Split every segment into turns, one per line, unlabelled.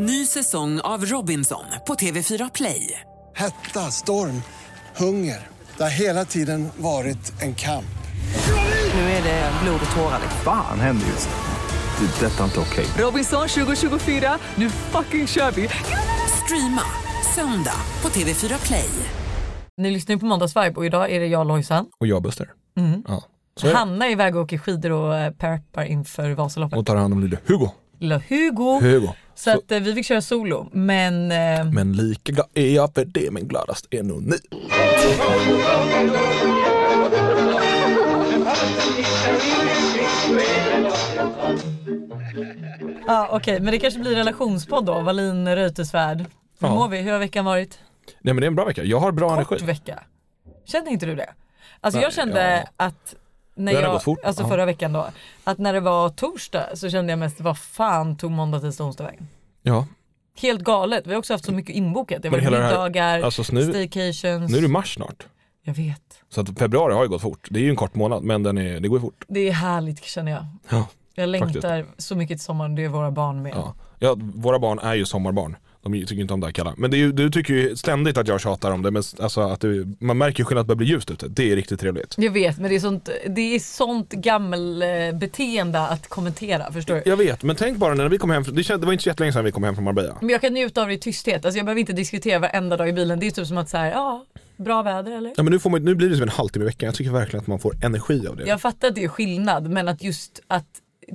Ny säsong av Robinson på TV4 Play.
Hetta, storm, hunger. Det har hela tiden varit en kamp.
Nu är det blod och tårar.
Fan händer just nu. Det. är Detta är inte okej.
Robinson 2024, nu fucking kör vi! Streama söndag på TV4 Play.
Ni lyssnar ju på Måndagsvibe och idag är det jag Lojsan.
Och jag Buster. Ja. Så är det.
Hanna är iväg och åker skidor och eh, peppar inför Vasaloppet.
Och tar hand om lille Hugo.
Lilla Hugo.
Hugo.
Så att eh, vi fick köra solo. Men eh,
Men lika glad är jag för det, men gladast är nog ni.
ja, okej, men det kanske blir relationspodd då. Wallin Reuterswärd. Hur
Ja.
mår vi? Hur har veckan varit?
Nej men det är en bra vecka. Jag har bra
Kort
energi.
vecka. Kände inte du det? Alltså
Nej,
jag kände
ja.
att när
Det
jag,
fort.
alltså förra veckan då, att när det var torsdag så kände jag mest vad fan tog måndag, tisdag, onsdag vägen?
Ja,
Helt galet, vi har också haft så mycket inbokat. Det var middagar,
alltså nu-
staycations.
nu är det mars snart.
Jag vet.
Så att februari har ju gått fort. Det är ju en kort månad men den är, det går ju fort.
Det är härligt känner jag.
Ja.
Jag längtar så mycket till sommaren, det är våra barn med.
Ja. ja, våra barn är ju sommarbarn. De tycker inte om det här kalla. Men ju, du tycker ju ständigt att jag tjatar om det, men alltså att du, man märker ju skillnad att det börjar bli ljust ute. Det är riktigt trevligt.
Jag vet men det är sånt, det är sånt gammelbeteende att kommentera, förstår du?
Jag vet, men tänk bara när vi kom hem, det, kände, det var inte så jättelänge sedan vi kom hem från Marbella.
Men jag kan njuta av det i tysthet, alltså jag behöver inte diskutera varenda dag i bilen. Det är typ som att säga, ja, bra väder eller?
Ja men nu, får man, nu blir det som en halvtimme i veckan, jag tycker verkligen att man får energi av det.
Jag fattar att det är skillnad, men att just att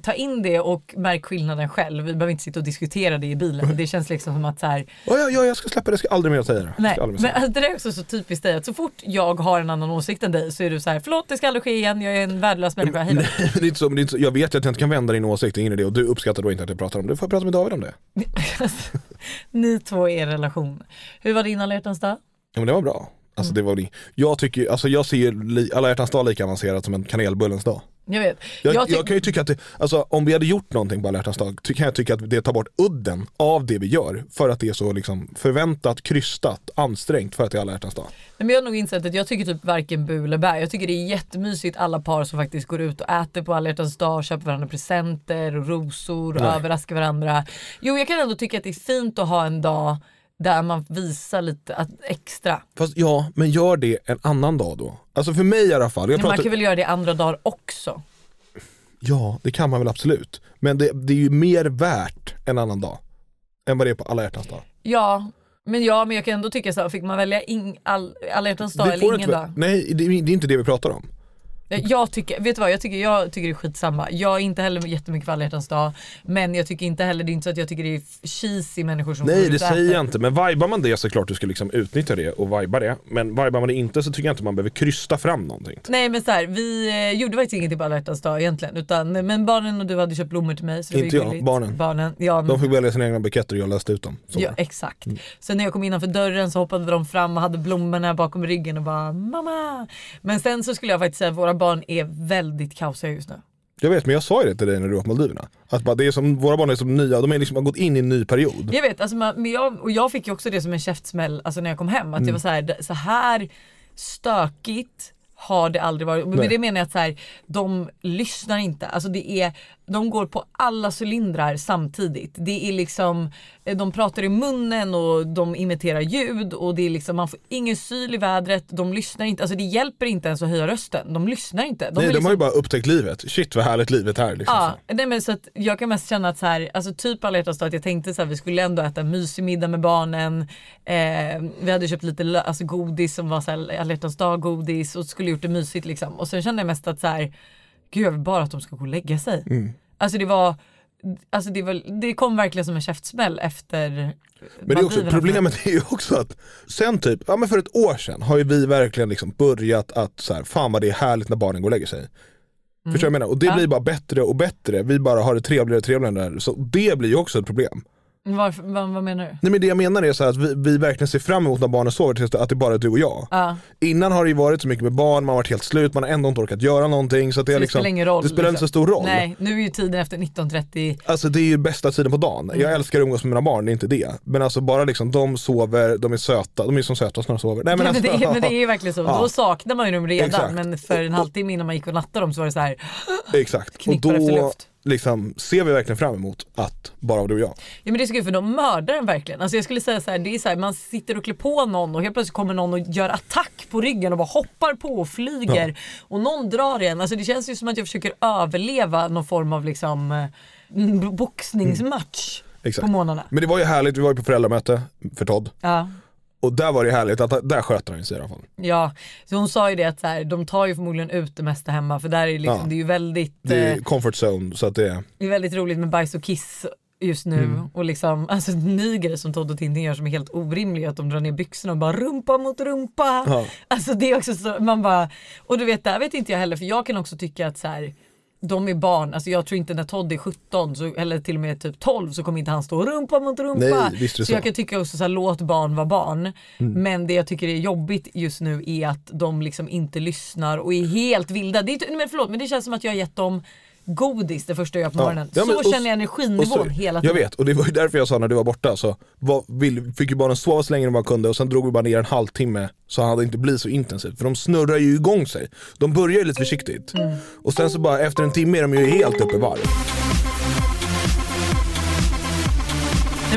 ta in det och märk skillnaden själv. Vi behöver inte sitta och diskutera det i bilen. Det känns liksom som att så här,
Ja, ja, ja, jag ska släppa det, jag ska aldrig mer säga det. Jag
nej. Men alltså, det där är också så typiskt dig att så fort jag har en annan åsikt än dig så är du så här, förlåt det ska aldrig ske igen, jag är en värdelös människa, hej.
Nej, det är inte så, men det är inte så, jag vet att jag inte kan vända din åsikt, ingen idé och du uppskattar då inte att jag pratar om det. Du får prata med David om det.
Ni två är er relation. Hur var din alla dag?
Ja men det var bra. Alltså
Mm.
det var det. Jag tycker, alltså jag ser li, alla hjärtans dag lika avancerat som en kanelbullens dag.
Jag vet.
Jag,
Jag
jag, kan ju tycka att det, alltså om vi hade gjort någonting på alla hjärtans dag, kan jag tycka att det tar bort udden av det vi gör. För att det är så liksom förväntat, krystat, ansträngt för att det är alla hjärtans dag.
Nej, men jag har nog insett att jag tycker typ varken bu eller bär. Jag tycker det är jättemysigt alla par som faktiskt går ut och äter på alla hjärtans dag, köper varandra presenter och rosor och
Nej.
överraskar varandra. Jo jag kan ändå tycka att det är fint att ha en dag där man visar lite att, extra.
Fast ja, men gör det en annan dag då. Alltså för mig i alla fall. Jag
Men man
pratar,
kan väl göra det andra dagar också?
Ja, det kan man väl absolut. Men det, det är ju mer värt en annan dag. Än vad det är på alla hjärtans dag.
Ja, men ja men jag kan ändå tycka så här, fick man välja in, all, alla hjärtans dag eller ingen
inte,
dag?
nej, det, det är inte det vi pratar om.
Jag tycker, vet du vad, jag tycker, jag tycker det är skitsamma. Jag är inte heller jättemycket för alla hjärtans dag. Men jag tycker inte heller, det är inte så att jag tycker det är cheesy människor som
Nej det säger jag inte, men vibar man det så klart du ska liksom utnyttja det och viba det. Men vibar man det inte så tycker jag inte man behöver krysta fram någonting.
Nej men så här, vi eh, gjorde faktiskt ingenting på alla hjärtans dag egentligen. Utan, men barnen och du hade köpt blommor till mig. Så
Inte jag,
gulligt.
barnen.
barnen ja, men,
De fick välja sina egna buketter och jag läste ut dem. Så.
ja exakt. Sen när jag kom innanför dörren så hoppade de fram och hade blommorna bakom ryggen och bara mamma. Men sen så skulle jag faktiskt säga våra barn är väldigt kaosiga just nu.
Jag vet men jag sa ju det till dig när du var på Maldiverna. Att bara, det är som, våra barn är som nya, de är liksom, har gått in i en ny period.
Jag vet, alltså, man, men jag, och jag fick ju också det som en käftsmäll alltså, när jag kom hem. Att
Mm.
jag var så här, det- så här stökigt har det aldrig varit. Men
Nej.
det menar jag att så här, de lyssnar inte. Alltså det är, de går på alla cylindrar samtidigt. Det är liksom, eh, de pratar i munnen och de imiterar ljud och det är liksom, man får ingen syl i vädret. De lyssnar inte, alltså det hjälper inte ens att höja rösten. De lyssnar inte. De
Nej, de
liksom,
har ju bara upptäckt livet. Shit vad härligt livet är liksom.
Ja, nej men så att jag kan mest känna att så här, alltså typ alla hjärtans dag att jag tänkte så här, vi skulle ändå äta en mysig middag med barnen. Eh, vi hade köpt lite alltså godis som var så här, alla hjärtans dag godis och skulle gjort det mysigt liksom. Och sen kände jag mest att så här, gud jag vill bara att de ska gå och lägga sig.
Mm.
Alltså det var, alltså det, var, det kom verkligen som en käftsmäll efter
Men det är också, problemet är ju också att sen typ, ja men för ett år sedan har ju vi verkligen liksom börjat att så här, fan vad det är härligt när barnen går och lägger sig. Förstår du vad jag menar? Och det
Ja.
blir bara bättre och bättre, vi bara har det trevligare och trevligare. Så det blir ju också ett problem.
Varför, vad, vad menar du?
Nej men det jag menar är så att vi, vi verkligen ser fram emot när barnen sover tills att det bara är du och jag.
Ja.
Innan har det ju varit så mycket med barn, man har varit helt slut, man har ändå inte orkat göra någonting. Så, att det,
Så
är
det
liksom,
spelar ingen roll.
Det spelar inte så stor roll.
Nej, nu är ju tiden efter 19.30
Alltså det är ju bästa tiden på dagen.
Mm.
Jag älskar att umgås med mina barn, det är inte det. Men alltså bara liksom, de sover, de är söta, de är som sötast när de sover. Nej, men,
men,
alltså,
det, är- men det är ju verkligen så.
Ja.
Då saknar man ju dem redan
Exakt.
men för en halvtimme innan man gick och nattade dem så var det så här
Exakt. Och
knippar efter
då,
luft.
Liksom, ser vi verkligen fram emot att bara du och jag.
Ja men det är så kul för de mördar den verkligen. Alltså jag skulle säga så här, det är så här, man sitter och klär på någon och helt plötsligt kommer någon och gör attack på ryggen och bara hoppar på och flyger. Och någon drar en. Alltså det känns ju som att jag försöker överleva någon form av liksom eh, boxningsmatch
Exakt.
på morgnarna.
Men det var ju härligt, vi var ju på föräldramöte för Todd.
Ja.
Och där var det härligt, att där sköt han sig i alla fall.
Ja, så hon sa ju det att så här, de tar ju förmodligen ut det mesta hemma för där är liksom,
Ja.
det är ju väldigt,
Det är
eh,
comfort zone, så att det är...
det är väldigt roligt med bajs och kiss just nu
Mm.
och liksom, alltså en ny grej som Todd och Tintin gör som är helt orimlig att de drar ner byxorna och bara rumpa mot rumpa.
Ja.
Alltså det är också så, man bara, och du vet där vet inte jag heller för jag kan också tycka att så här, de är barn, alltså jag tror inte när Todd är 17 så, eller till och med typ 12 så kommer inte han stå rumpa mot rumpa.
Nej,
så
så.
jag kan tycka också så här, låt barn vara barn.
Mm.
Men det jag tycker är jobbigt just nu är att de liksom inte lyssnar och är helt vilda. Det är, men förlåt men det känns som att jag har gett dem godis det första jag gör på morgonen.
Ja, men-
så
och-
känner jag energinivån hela
Jag
tiden.
vet, och det var ju därför jag sa när du var borta så var, vill, fick ju barnen sova så länge de bara kunde och sen drog vi bara ner en halvtimme så han hade inte blivit så intensivt. För de snurrar ju igång sig. De börjar ju lite försiktigt.
Mm.
Och sen så bara efter en timme är de ju helt uppe i varv.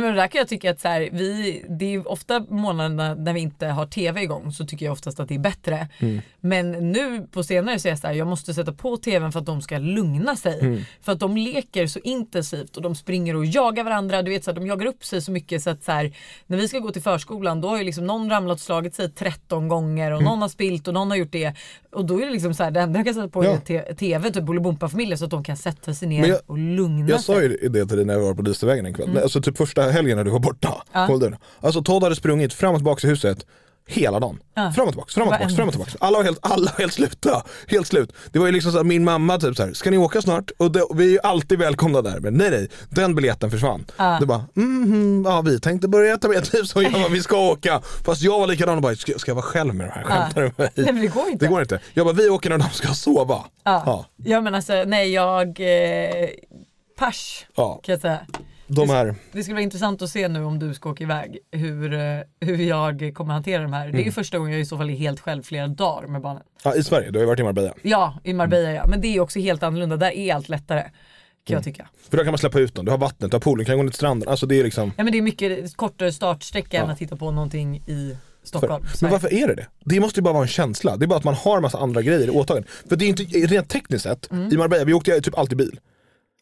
Men där kan jag tycka att så här, vi, det är ofta månaderna när vi inte har tv igång så tycker jag oftast att det är bättre.
Mm.
Men nu på senare så är jag så här, jag måste sätta på tvn för att de ska lugna sig.
Mm.
För att de leker så intensivt och de springer och jagar varandra. Du vet så här, de jagar upp sig så mycket så att så här, när vi ska gå till förskolan då har ju liksom någon ramlat och slagit sig 13 gånger
Mm.
och någon har spilt och någon har gjort det. Och då är det liksom så här, det enda jag kan sätta på
Ja.
är tv, typ Bolibompa-familjen så att de kan sätta sig ner
jag-
och lugna
Jag
sig.
sa ju det till dig när jag var på Listervägen en kväll. Alltså typ första helgen när du var borta.
Ja.
Alltså Todd hade sprungit fram och tillbaka i huset hela dagen.
Ja.
Fram och tillbaka, fram och tillbaka, fram och tillbaka. Alla var helt, alla var helt sluta. Helt slut. Det var ju liksom så att min mamma typ så här, ska ni åka snart? Och, det, vi är ju alltid välkomna där. Men nej nej, den biljetten försvann.
Ja.
Det bara, mhm, ja vi tänkte börja ta med typ så jag bara, vi ska åka. Fast jag var likadan och bara, ska, ska jag vara själv med det här? Skämtar du med mig?
Det går inte.
Det går inte. Jag bara, vi åker när de ska sova.
Ja.
Ja.
ja men alltså nej jag, eh, pers kan jag säga.
De är,
Det skulle vara intressant att se nu om du ska åka iväg hur, eh, hur jag kommer hantera de här. Det är
Mm.
ju första gången jag i så fall är helt själv flera dagar med barnen.
ja, i Sverige, du har ju varit i Marbella.
Ja, i Marbella ja. Men det är också helt annorlunda. Där är allt lättare. Kan
Mm.
jag tycka.
För då kan man släppa ut dem, du har vattnet, du har poolen, kan gå ner till stranden. Alltså det är liksom
Ja men det är mycket kortare startsträcka än
Ja.
att titta på någonting i
för,
Stockholm.
Men
Sverige.
varför är det det? Det måste ju bara vara en känsla. Det är bara att man har massa andra grejer i åtagande. För det är inte, rent tekniskt sett,
Mm.
i Marbella, vi åkte typ alltid bil.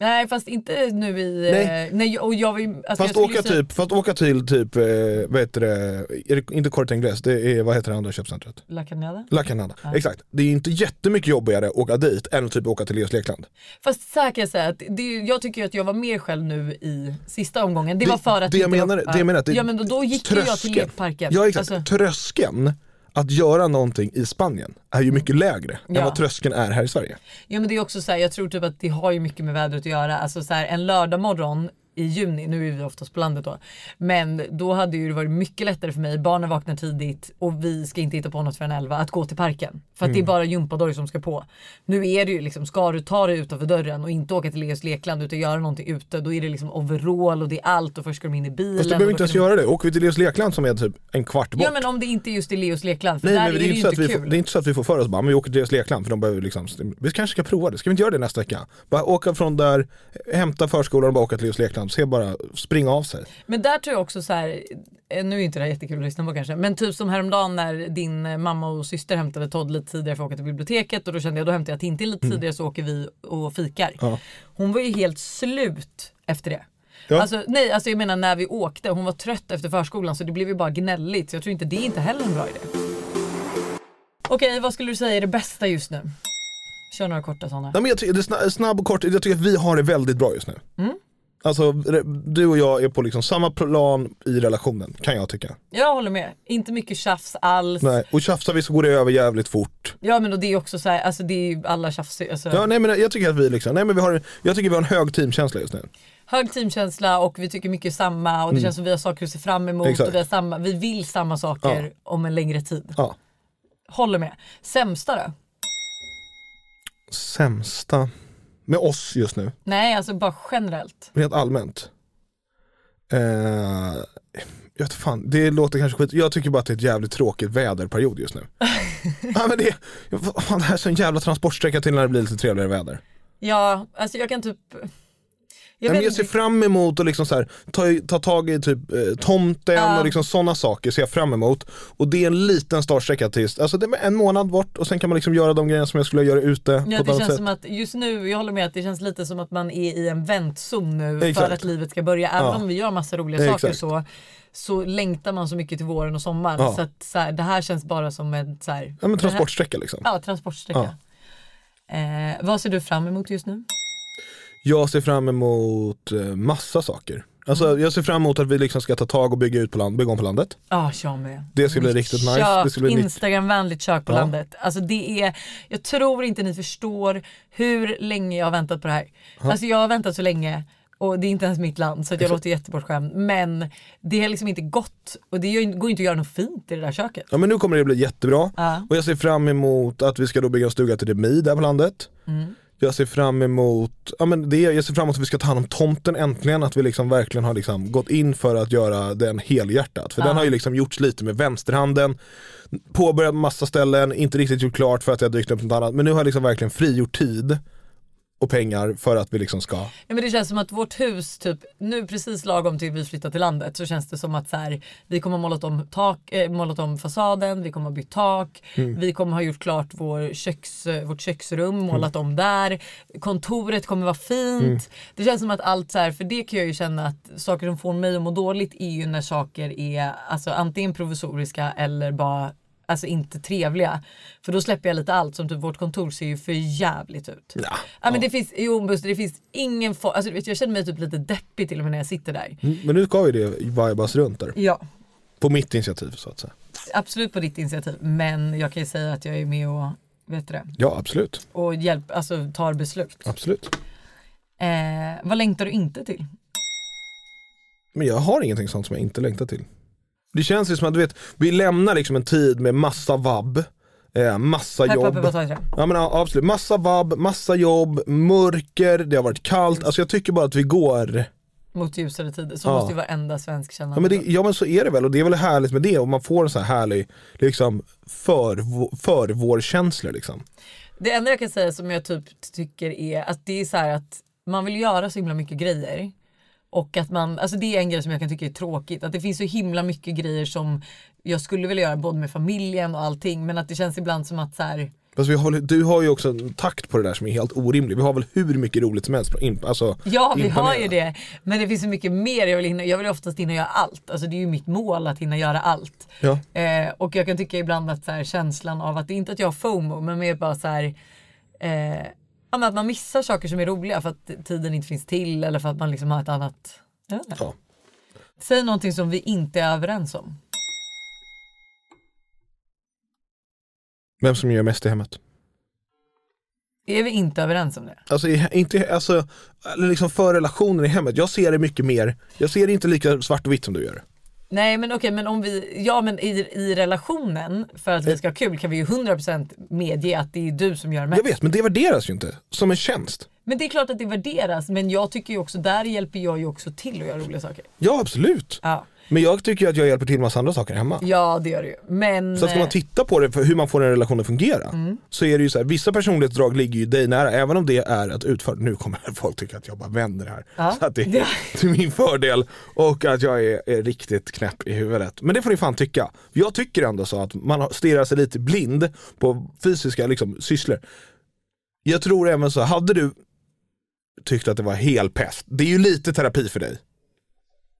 Nej fast inte nu i...
Nej.
eh, nej och jag alltså,
Fast
jag
åka,
säga-
typ, fast åka till typ, eh, vad heter det, inte Corte Inglés, det är, vad heter det andra köpcentret?
La Cañada?
La Canada. Exakt. Det är inte jättemycket jobbigare att åka dit än att typ åka till Leos lekland.
Fast så här kan jag säga att det, jag tycker ju att jag var mer själv nu i sista omgången. Det,
Det-
var för att
det jag
inte var-
menar- det jag menar att det-
Ja men då, då gick ju jag till
Tröskeln.
lekparken.
Ja exakt,
Alltså,
tröskeln att göra någonting i Spanien är ju mycket lägre än
Ja.
vad tröskeln är här i Sverige.
ja men det är också så här, jag tror typ att det har ju mycket med vädret att göra. Alltså så här, en lördag morgon i juni, nu är vi oftast på landet då, men då hade ju det varit mycket lättare för mig, barnen vaknar tidigt och vi ska inte hitta på något förrän 11, att gå till parken. För att det är
Mm.
bara gympadojor som ska på. Nu är det ju liksom, ska du ta dig utanför dörren och inte åka till Leos lekland utan göra någonting ute, då är det liksom overall och det är allt och först ska de in i bilen.
Fast du behöver inte ens göra det. Åker vi till Leos lekland som är typ en kvart bort.
Ja men om det inte är just i Leos lekland, för
Nej
där
men
är
det
det
är,
ju
inte så
inte
att vi
kul.
får, det är inte så att vi får för oss bara, men vi åker till deras lekland för de behöver liksom, vi kanske ska prova det, ska vi inte göra det nästa vecka? Bara åka från där, hämta förskolan och bara åka till deras lekland, se bara, springa av sig.
Men där tror jag också så här, eh, nu är inte det här jättekul att lyssna på kanske, men typ som häromdagen när din eh, mamma och syster hämtade Todd lite tidigare för att åka till biblioteket och då kände jag då hämtar jag Tintin lite tidigare så åker vi och fikar.
Mm. Ja.
Hon var ju helt slut efter det.
Ja.
Alltså, nej, alltså jag menar när vi åkte, hon var trött efter förskolan så det blev ju bara gnälligt. Så jag tror inte det är inte heller en bra idé. Okej, vad skulle du säga är det bästa just nu? Kör några korta sådana.
Nej, men jag tycker, snabb och kort, jag tycker att vi har det väldigt bra just nu.
Mm.
Alltså du och jag är på liksom samma plan i relationen, kan jag tycka.
Jag håller med. Inte mycket tjafs alls.
Nej. Och tjafsar vi så går det över jävligt fort.
Ja men och det är också så här, alltså det är ju alla tjafs. Alltså,
Ja, nej, men jag tycker att vi liksom, nej, men vi har, jag tycker vi har en hög teamkänsla just nu.
Hög teamkänsla och vi tycker mycket samma och det känns som vi har saker att se fram emot
Mm. Exakt.
och vi, har samma, vi vill samma saker
Ja.
om en längre tid.
Ja.
Håller med. Sämsta då?
Sämsta med oss just nu,
Nej alltså bara generellt.
rent allmänt. Eh, jag vet fan, det låter kanske skit, jag tycker bara att det är ett jävligt tråkigt väderperiod just nu. ja, men det, fan, det här är så en jävla transportsträcka till när det blir lite trevligare väder.
Ja, alltså jag kan typ Jag
men jag ser fram emot att liksom så här, ta, ta tag i typ eh, tomten
Ja.
och liksom sådana saker ser jag fram emot. Och det är en liten startsträcka tills, alltså det är en månad bort och sen kan man liksom göra de grejerna som jag skulle göra ute
Ja,
på
det känns
sätt.
som att just nu, jag håller med att det känns lite som att man är i en väntzon nu för
Exakt.
att livet ska börja. Även
Ja.
om vi gör massa roliga
Exakt.
saker så, så längtar man så mycket till våren och sommaren.
Ja.
Så att så här, det här känns bara som en så här,
Ja men transportsträcka liksom.
Ja, transportsträcka. Eh, vad ser du fram emot just nu?
Jag ser fram emot eh, massa saker. Alltså
Mm.
jag ser fram emot att vi liksom ska ta tag och bygga ut på land, bygga om på landet.
Ja, jag med.
Det ska bli
Nytt
riktigt nice.
Kök,
Det ska bli.
Instagramvänligt kök på
Ja.
landet. Alltså det är, jag tror inte ni förstår hur länge jag har väntat på det här. Alltså jag har väntat så länge och det är inte ens mitt land så jag låter jättebortskämd. Men det har liksom inte gått och det går inte att göra något fint i det där köket.
Ja men nu kommer det bli jättebra.
Ja.
Och jag ser fram emot att vi ska då bygga en stuga till Demi där på landet.
Mm.
Jag ser fram emot, ja men det, jag ser fram emot att vi ska ta hand om tomten äntligen, att vi liksom verkligen har liksom gått in för att göra den helhjärtat. För den har ju liksom gjorts lite med vänsterhanden, påbörjat massa ställen, inte riktigt gjort klart för att jag dykt upp något annat. Men nu har jag liksom verkligen frigjort tid och pengar för att vi liksom ska
Ja, men det känns som att vårt hus, typ nu precis lagom till vi flyttar till landet så känns det som att så här, vi kommer ha målat om, tak, eh, målat om fasaden, vi kommer ha bytt tak,
Mm.
vi kommer ha gjort klart vår köks, eh, vårt köksrum, målat om där, kontoret kommer vara fint.
Mm.
Det känns som att allt så här, för det kan jag ju känna att saker som får mig att må dåligt är ju när saker är alltså antingen provisoriska eller bara Alltså inte trevliga. För då släpper jag lite allt som typ vårt kontor ser ju för jävligt ut.
Ja,
Ja, men det finns, jo Buster, det finns ingen form, alltså, du vet, jag känner mig typ lite deppig till och med när jag sitter där.
Mm, Men nu ska vi det vibas runt där.
Ja,
På mitt initiativ så att säga.
absolut på ditt initiativ. Men jag kan ju säga att jag är med och, vet du det,
Ja absolut,
och hjälp, alltså tar beslut.
absolut.
Eh, vad längtar du inte till?
Men jag har ingenting sånt som jag inte längtar till. Det känns ju som att du vet, vi lämnar liksom en tid med massa vabb, eh, massa
Pepp,
jobb.
pepp, vad tar jag?
Ja men ja, absolut, massa vabb, massa jobb, mörker, det har varit kallt. Alltså jag tycker bara att vi går,
Mot ljusare tider. Så
Ja.
måste ju varenda svensk känna.
ja men, det, ja men så är det väl och det är väl härligt med det och man får en sån här härlig liksom för, för vår känsla liksom.
Det enda jag kan säga som jag typ tycker är att det är så här att man vill göra så himla mycket grejer. Och att man, alltså det är en grej som jag kan tycka är tråkigt. Att det finns så himla mycket grejer som jag skulle vilja göra både med familjen och allting. Men att det känns ibland som att så här,
Fast vi har, du har ju också en takt på det där som är helt orimlig. Vi har väl hur mycket roligt som helst. Alltså,
Ja vi har ju det. Men det finns så mycket mer jag vill hinna. Jag vill oftast hinna göra allt. Alltså det är ju mitt mål att hinna göra allt.
Ja.
Eh, och jag kan tycka ibland att så här, känslan av att inte att jag har FOMO men mer bara så här. Eh, ja, men att man missar saker som är roliga för att tiden inte finns till eller för att man liksom har ett annat. Jag vet inte.
Ja.
Säg någonting som vi inte är överens om.
Vem som gör mest i hemmet.
Är vi inte överens om det?
Alltså, i- inte, alltså eller liksom för relationen i hemmet. Jag ser det mycket mer, jag ser det inte lika svart och vitt som du gör.
Nej men okej men om vi, ja men i, i relationen för att vi ska ha kul kan vi ju 100% medge att det är du som gör mest.
Jag vet, men det värderas ju inte som en tjänst.
Men det är klart att det värderas men jag tycker ju också, där hjälper jag ju också till att göra roliga saker.
Ja, absolut.
Ja,
Men jag tycker att jag hjälper till med massa andra saker hemma.
ja det gör det ju. Men...
Så att ska man
eh,
titta på det för hur man får en relation att fungera
Mm.
så är det ju så här, vissa personlighetsdrag ligger ju dig nära även om det är att utföra, nu kommer folk tycka att jag bara vänder här.
Ja.
Så att det är till min fördel och att jag är, är riktigt knäpp i huvudet. Men det får ni fan tycka. Jag tycker ändå så att man stirrar sig lite blind på fysiska liksom, sysslor. Jag tror även så, hade du tyckt att det var helpest, det är ju lite terapi för dig.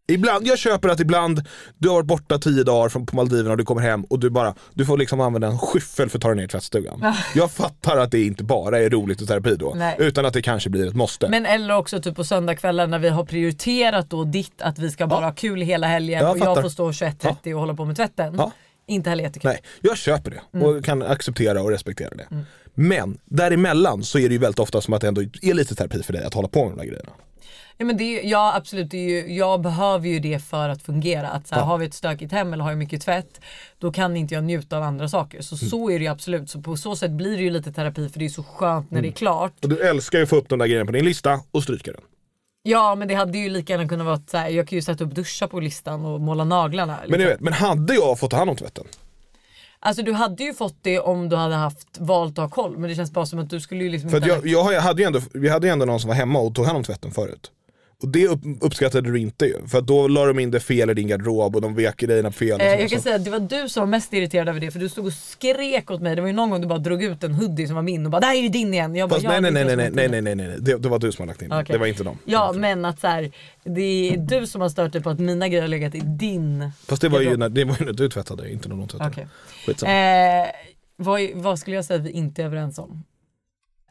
Ibland, jag köper att ibland, du har varit borta tio dagar från, på Maldiverna och du kommer hem och du bara, du får liksom använda en skyffel för att ta dig ner i tvättstugan. Jag fattar att det inte bara är roligt och terapi då,
Nej.
utan att det kanske blir ett måste.
Men eller också typ på söndagskvällar när vi har prioriterat då ditt att vi ska bara ha kul hela helgen
Jag
och jag
fattar.
får stå 21.30 och hålla på med tvätten.
Ja.
Inte heller jättekul.
Nej, jag köper det
Mm.
och kan acceptera och respektera det. Men däremellan så är det ju väldigt ofta som att det ändå är lite terapi för dig att hålla på med de där grejerna.
Ja, men det, ja absolut, det är ju, jag behöver ju det för att fungera. Att så här,
Ja.
Har vi ett stökigt hem eller har jag mycket tvätt då kan inte jag njuta av andra saker. Så
Mm.
så är det ju absolut. Så på så sätt blir det ju lite terapi för det är så skönt när det är
Mm.
klart.
Och du älskar ju att få upp de där grejerna på din lista och stryka den.
Ja men det hade ju lika gärna kunnat vara så här, jag kan ju sätta upp duscha på listan och måla naglarna.
Men,
liksom.
ni vet, men hade jag fått ta hand om tvätten?
Alltså du hade ju fått det om du hade haft valt att ha koll men det känns bara som att du skulle ju liksom
För
inte
jag, jag jag hade ju ändå, vi hade ju ändå någon som var hemma och tog hand om tvätten förut. Och det upp, uppskattade du inte ju, för då la de in det fel i din garderob och de vek grejerna fel.
Eh, jag kan säga att det var du som var mest irriterad över det för du stod och skrek åt mig. Det var ju någon gång du bara drog ut en hoodie som var min och bara “där är ju din igen”. Jag bara,
Fast
"Ja,
nej nej
det
nej nej nej nej nej nej, nej. Det, det var du som har lagt in det,
Okej.
det var inte dem.
Ja men att så här, det är du som har stört dig på att mina grejer har legat i din
Fast det var ju
garderob.
när, det var ju när du tvättade, inte när de tvättade. Skitsamma.
Eh, vad, vad skulle jag säga att vi inte är överens om?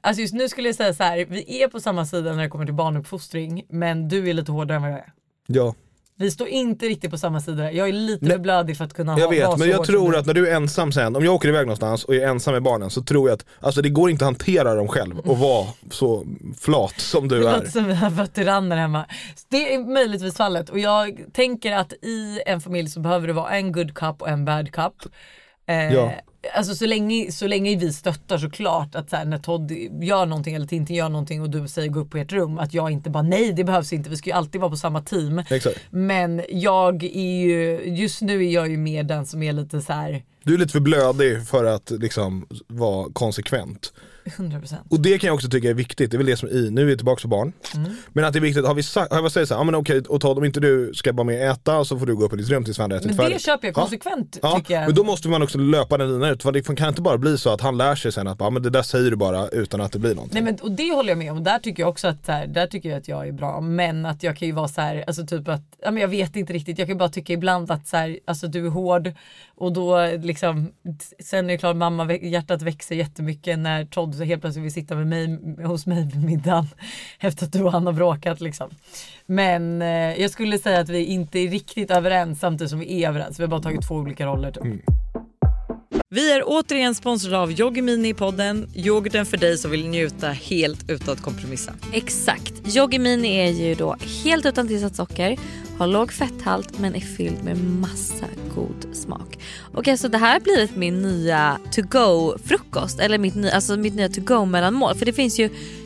Alltså just nu skulle jag säga så här, vi är på samma sida när det kommer till barnuppfostring men du är lite hårdare än vad jag är.
Ja,
Vi står inte riktigt på samma sida. Jag är lite
Nej.
för blödig för att kunna
jag
ha,
vet
vara
men jag tror att när du är ensam sen, om jag åker iväg någonstans och är ensam med barnen så tror jag att, alltså det går inte att hantera dem själv och vara så flat som du
Det
är.
låter som vi har veteraner hemma. Det är möjligtvis fallet och jag tänker att i en familj så behöver det vara en good cup och en bad cup. Eh,
Ja.
Alltså så länge, så länge vi stöttar såklart att så här, när Todd gör någonting eller Tintin gör någonting och du säger gå upp på ert rum att jag inte bara nej det behövs inte vi ska ju alltid vara på samma team.
Exakt.
Men jag är ju, just nu är jag ju mer den som är lite så här
Du är lite för blödig för att liksom vara konsekvent.
100%.
Och det kan jag också tycka är viktigt, det är väl det som är i, nu är vi tillbaka på barn.
Mm.
Men att det är viktigt, har vi sagt, har jag sagt såhär, ja men okej och Todd om inte du ska vara med och äta så får du gå upp i ditt rum tills vi andra ätit
Men
färdigt.
det köper jag
Ja.
konsekvent
Ja,
tycker jag.
men då måste man också löpa den linan ut, för det kan inte bara bli så att han lär sig sen att bara, men det där säger du bara utan att det blir någonting.
Nej men och det håller jag med om. Där tycker jag också att, så här, där tycker jag att jag är bra. Men att jag kan ju vara så här, alltså typ att, ja, men jag vet inte riktigt. Jag kan bara tycka ibland att så här, alltså du är hård och då liksom, sen är det klart mamma, hjärtat växer jättemycket när Todd så helt plötsligt vill sitta med mig, hos mig vid middagen efter att du och han har bråkat liksom. Men eh, jag skulle säga att vi inte är riktigt överens samtidigt som vi är överens. Vi har bara tagit två olika roller typ. Vi är återigen sponsrade av Yoggi Mini i podden. Yoghurten för dig som vill njuta helt utan att kompromissa.
Exakt. Yoggi Mini är ju då helt utan tillsatt socker, har låg fetthalt men är fylld med massa god smak. Okej okay, så det här har blivit min nya to go frukost eller mitt, alltså mitt nya to go mellanmål för det finns ju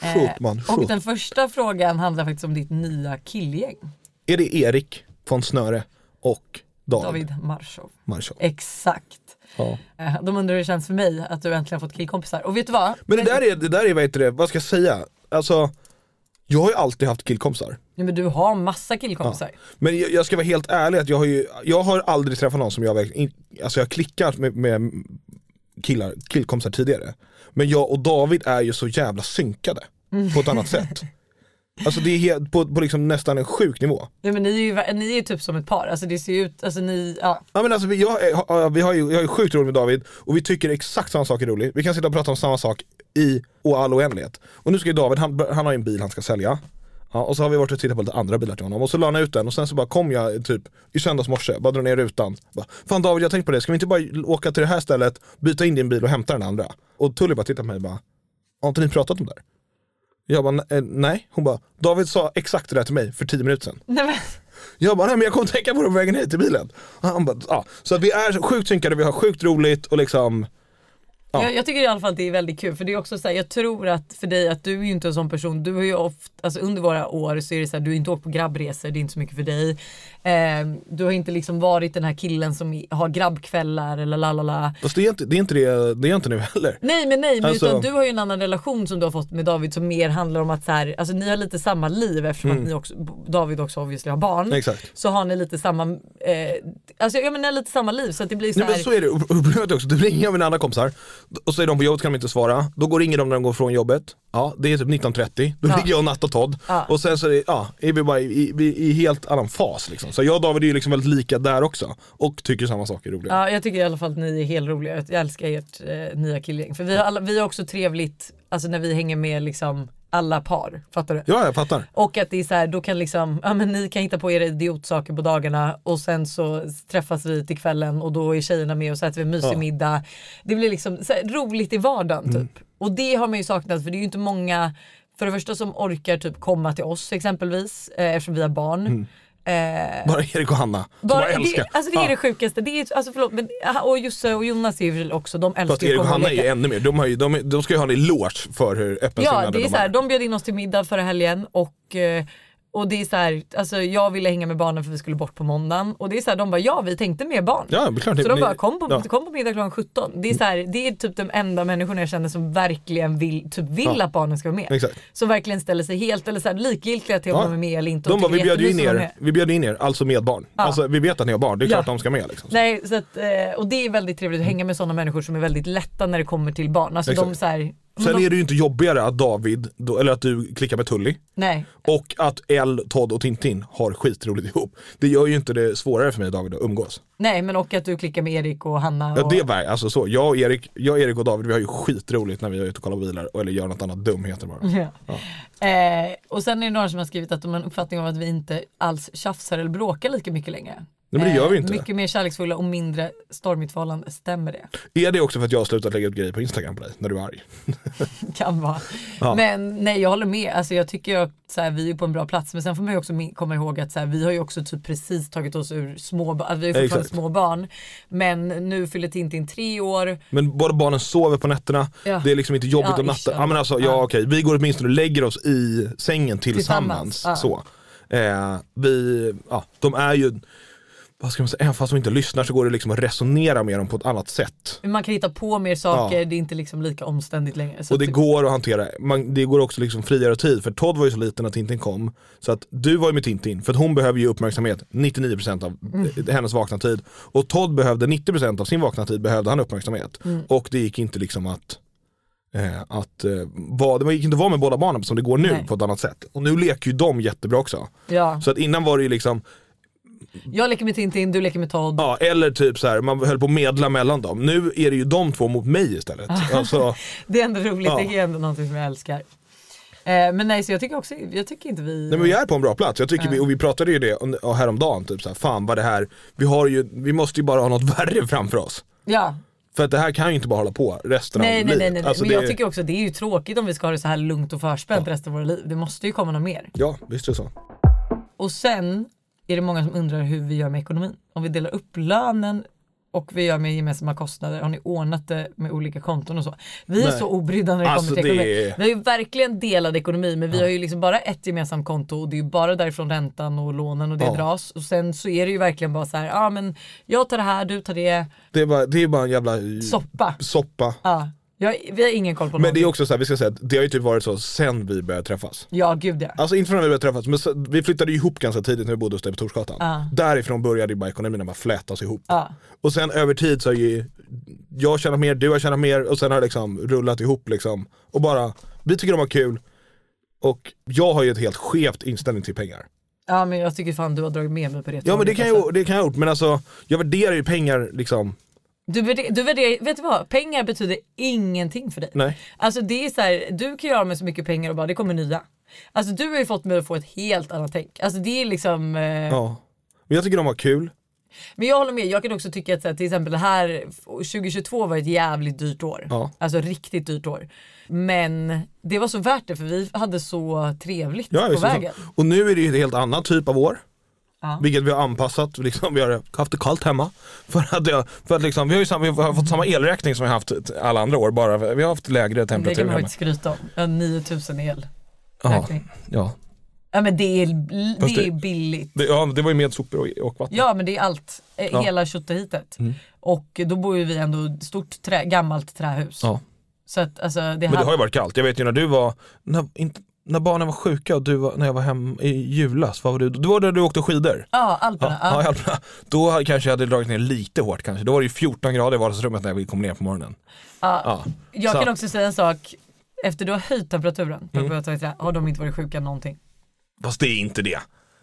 Shoot man,
och
shoot.
den första frågan handlar faktiskt om ditt nya killgäng.
Är det Erik von Snöre och David,
David Marshow.
Marshow?
Exakt.
Ja.
Eh, De undrar hur det känns för mig att du äntligen fått killkompisar. Och vet du vad?
Men det där är, det där är vad heter det, vad ska jag säga? Alltså, jag har ju alltid haft killkompisar.
Ja, men du har massa killkompisar.
Men jag, jag ska vara helt ärlig att jag har ju, jag har aldrig träffat någon som jag verkligen, alltså jag har klickat med, med killar, killkompisar tidigare. Men jag och David är ju så jävla synkade på ett annat sätt. Alltså det är helt, på, på liksom nästan en sjuk nivå.
Ja, men ni är ju ni är ju typ som ett par. Alltså det ser ju ut, alltså ni, ja.
Ja men alltså vi, jag, ja, vi har ju, jag har ju sjukt roligt med David och vi tycker exakt samma sak är roligt. Vi kan sitta och prata om samma sak i och all oändlighet. Och nu ska ju David, han, han har ju en bil han ska sälja. Ja, och så har vi varit och tittat på lite andra bilar till honom och så la han ut den och sen så bara kom jag typ i söndags morse, bara drog ner rutan. Bara, Fan David jag tänkte på det, ska vi inte bara åka till det här stället, byta in din bil och hämta den andra? Och Tully bara tittar på mig och bara, har inte ni pratat om det här? Jag bara, "Eh, nej. Hon bara, David sa exakt det där till mig för 10 minuter sedan.
Nej, men,
Jag bara, nej men jag kommer tänka på det på vägen hit till bilen. Och Han bara, ja. Så att vi är sjukt synkade, vi har sjukt roligt och liksom Ja.
jag, jag tycker i alla fall att det är väldigt kul för det är också så här, jag tror att för dig att du är ju inte en sån person, du har ju ofta, alltså under våra år så är det så här, du har inte åkt på grabbresor, det är inte så mycket för dig. Eh, du har inte liksom varit den här killen som har grabbkvällar eller lalala.
Fast det är inte det, är inte, det, det är inte nu heller.
Nej men nej, men
Alltså-
utan du har ju en annan relation som du har fått med David som mer handlar om att så här, alltså ni har lite samma liv eftersom att ni också, David också obviously har barn.
Mm. Exakt.
Så har ni lite samma, eh, alltså ja men ni har lite samma liv så att det blir så
Nej,
här.
men så är det, och problemet också, du ringer jag mina andra kompisar och så är de på jobbet kan de inte svara, då går ringer de när de går från jobbet, ja det är typ 19.30, då
Ja.
ligger jag och Natt och Todd
Ja.
och sen så är, det, ja, är vi bara i, i, i helt annan fas liksom. Så jag och David är ju liksom väldigt lika där också och tycker samma sak är roliga.
Ja, jag tycker i alla fall att ni är helt roliga. Jag älskar ert eh, nya killgäng. För vi har, alla, vi har också trevligt alltså när vi hänger med liksom alla par. Fattar du?
Ja, jag fattar.
Och att det är så här, då kan liksom, ja men ni kan hitta på era idiotsaker på dagarna och sen så träffas vi till kvällen och då är tjejerna med och så äter vi en mysig
Ja.
middag. Det blir liksom här, roligt i vardagen
Mm.
typ. Och det har man ju saknat för det är ju inte många, för det första som orkar typ komma till oss exempelvis eh, eftersom vi har barn. Eh,
Bara Erik och Hanna, som
bara,
jag älskar.
det, alltså det är
Ja.
det sjukaste. Det är, alltså förlåt, men, och Josse och Jonas är ju också, de älskar
Fast Erik och Hanna är ju ännu mer, de, har ju, de, är- de ska ju ha en eloge för hur öppensinnade
Ja, det är
de
så här, de bjöd in oss till middag förra helgen och eh, och det är så här, alltså jag ville hänga med barnen för vi skulle bort på måndagen och det är så här, de bara ja vi tänkte med barn.
Ja, klart.
Så de bara kom på,
ja.
kom på middag klockan 17. Det är, så här, det är typ de enda människorna jag känner som verkligen vill, typ vill
Ja.
att barnen ska vara med.
Exakt.
Som verkligen ställer sig helt eller så här, likgiltiga till om
Ja.
de är med eller inte.
De bara, vi bjöd in er, vi bjöd in er, alltså med barn.
Ja.
Alltså vi vet att ni har barn, det är klart de ska med liksom.
Nej, så att, eh, och det är väldigt trevligt att hänga med sådana människor som är väldigt lätta när det kommer till barn. Alltså de så
Sen är det ju inte jobbigare att David, eller att du klickar med Tully
Nej,
och att Elle, Todd och Tintin har skitroligt ihop. Det gör ju inte det svårare för mig David att umgås.
nej, men och att du klickar med Erik och Hanna.
Ja
Och,
det var alltså så, jag och, Erik, jag, Erik och David vi har ju skitroligt när vi är ute och kollar bilar eller gör något annat dumheter bara.
Ja. Eh, och sen är det några som har skrivit att de har en uppfattning om att vi inte alls tjafsar eller bråkar lika mycket längre. Eh,
Nej, men det gör vi inte.
Mycket mer kärleksfulla och mindre stormigt förhållande, stämmer det?
Är det också för att jag har slutat lägga ut grejer på Instagram på dig när du är arg?
kan vara.
Ja.
Men nej jag håller med, alltså, jag tycker att så här, vi är på en bra plats men sen får man ju också komma ihåg att så här, vi har ju också typ precis tagit oss ur små alltså, vi är fortfarande
Exakt.
små barn. Men nu fyller Tintin tre år.
Men båda barnen sover på nätterna,
Ja.
det är liksom inte jobbigt
Ja,
om natten. Ja men alltså, ja,
ja.
okej, vi går åtminstone och lägger oss i sängen tillsammans.
Tillsammans,
Så. Eh, vi, ja, de är ju, vad ska man säga, även fast de inte lyssnar så går det liksom att resonera med dem på ett annat sätt.
Man kan hitta på mer saker,
Ja.
det är inte liksom lika omständigt längre.
Och det
att-
går att hantera, man, det går också liksom frigöra tid för Todd var ju så liten när Tintin kom Så att du var ju med Tintin för att hon behöver ju uppmärksamhet 99% av eh, hennes vakna tid Och Todd behövde 90% av sin vakna tid behövde han uppmärksamhet Och det gick inte liksom att eh, att eh, vara, det gick inte att vara med båda barnen som det går nu
Nej.
på ett annat sätt Och nu leker ju de jättebra också
Ja.
Så att innan var det ju liksom,
Jag leker med Tintin, du leker med Todd.
ja eller typ så här, man höll på att medla mellan dem Nu är det ju de två mot mig istället alltså,
Det är ändå roligt,
Ja.
det är ändå någonting som jag älskar. Eh, men nej så jag tycker också, jag tycker inte vi...
Nej men vi är på en bra plats, jag tycker vi, och vi pratade ju det om- häromdagen, typ såhär, fan vad det här, vi har ju, vi måste ju bara ha något värre framför oss.
Ja,
För att det här kan ju inte bara hålla på resten
nej
av
nej
livet.
nej, nej.
Alltså,
men jag tycker också det är ju tråkigt om vi ska ha det så här lugnt och förspänt resten av våra liv. Det måste ju komma något mer.
Ja, visst är det så.
Och sen är det många som undrar hur vi gör med ekonomin. Om vi delar upp lönen och vi gör med gemensamma kostnader. Har ni ordnat det med olika konton och så? Vi är
Nej.
så obrydda när det
Alltså,
kommer till
det
ekonomi. Vi har ju verkligen delad ekonomi men vi har ju liksom bara ett gemensamt konto och det är ju bara därifrån räntan och lånen och det
Ja.
dras. Och sen så är det ju verkligen bara så här, ja men jag tar det här, du tar det,
Det är bara, det är bara en jävla
soppa.
soppa.
Ja. Jag, vi har ingen koll på
Men det är också så här, vi ska säga att det har ju typ varit så sen vi började träffas.
Ja gud ja.
Alltså inte från när vi började träffas, men vi flyttade ju ihop ganska tidigt när vi bodde hos dig på Torsgatan.
Ja.
Därifrån började ju bara ekonomin bara flätas ihop.
Ja.
Och sen över tid så har ju jag tjänat mer, du har tjänat mer och sen har det liksom rullat ihop liksom. Och bara, vi tycker de har kul. Och jag har ju ett helt skevt inställning till pengar.
ja men jag tycker fan du har dragit med mig på det
Ja men det kan,
alltså.
jag, det kan jag ha gjort, men alltså jag värderar ju pengar liksom,
Du, värder, du värderar, vet du vad? Pengar betyder ingenting för dig.
nej.
Alltså det är så här, du kan göra med så mycket pengar och bara det kommer nya. Alltså du har ju fått mig att få ett helt annat tänk. Alltså det är liksom, eh,
Ja. Men jag tycker de har kul.
men jag håller med. Jag kan också tycka att så här, till exempel det här 2022 var ett jävligt dyrt år.
Ja.
Alltså riktigt dyrt år. Men det var så värt det för vi hade så trevligt
Ja,
på vägen.
så. Och nu är det ju ett helt annat typ av år.
Ja.
Vilket vi har anpassat, liksom, vi har haft det kallt hemma. För att, jag, för att liksom, vi, har ju samma, vi har fått samma elräkning som vi har haft alla andra år, bara vi har haft lägre
Det kan
temperatur
man
hemma.
faktiskt skryta om. Jag har 9000 el.
Ja, ja.
Ja men det är, det
det-
är billigt.
Det, ja, det var ju med sopor och, och vatten.
Ja men det är allt, eh,
Ja.
hela tjottahitet.
Mm.
Och då bor ju vi ändå i ett stort trä, gammalt trähus.
Ja.
Så att alltså det
Men det har ju varit kallt. Jag vet ju när du var, när, inte, när barnen var sjuka och du var, när jag var hem i julas, vad var du? Du var där du åkte skidor?
ja Alperna.
Ja,
Ja,
ja. Alperna. Då hade- kanske jag hade dragit ner lite hårt kanske. Då var det ju 14 grader i vardagsrummet när vi kom ner på morgonen.
Ja.
Ja.
Jag
Så-
kan också säga en sak. Efter du har höjt temperaturen på
Mm.
har de inte varit sjuka någonting.
Fast det är inte det.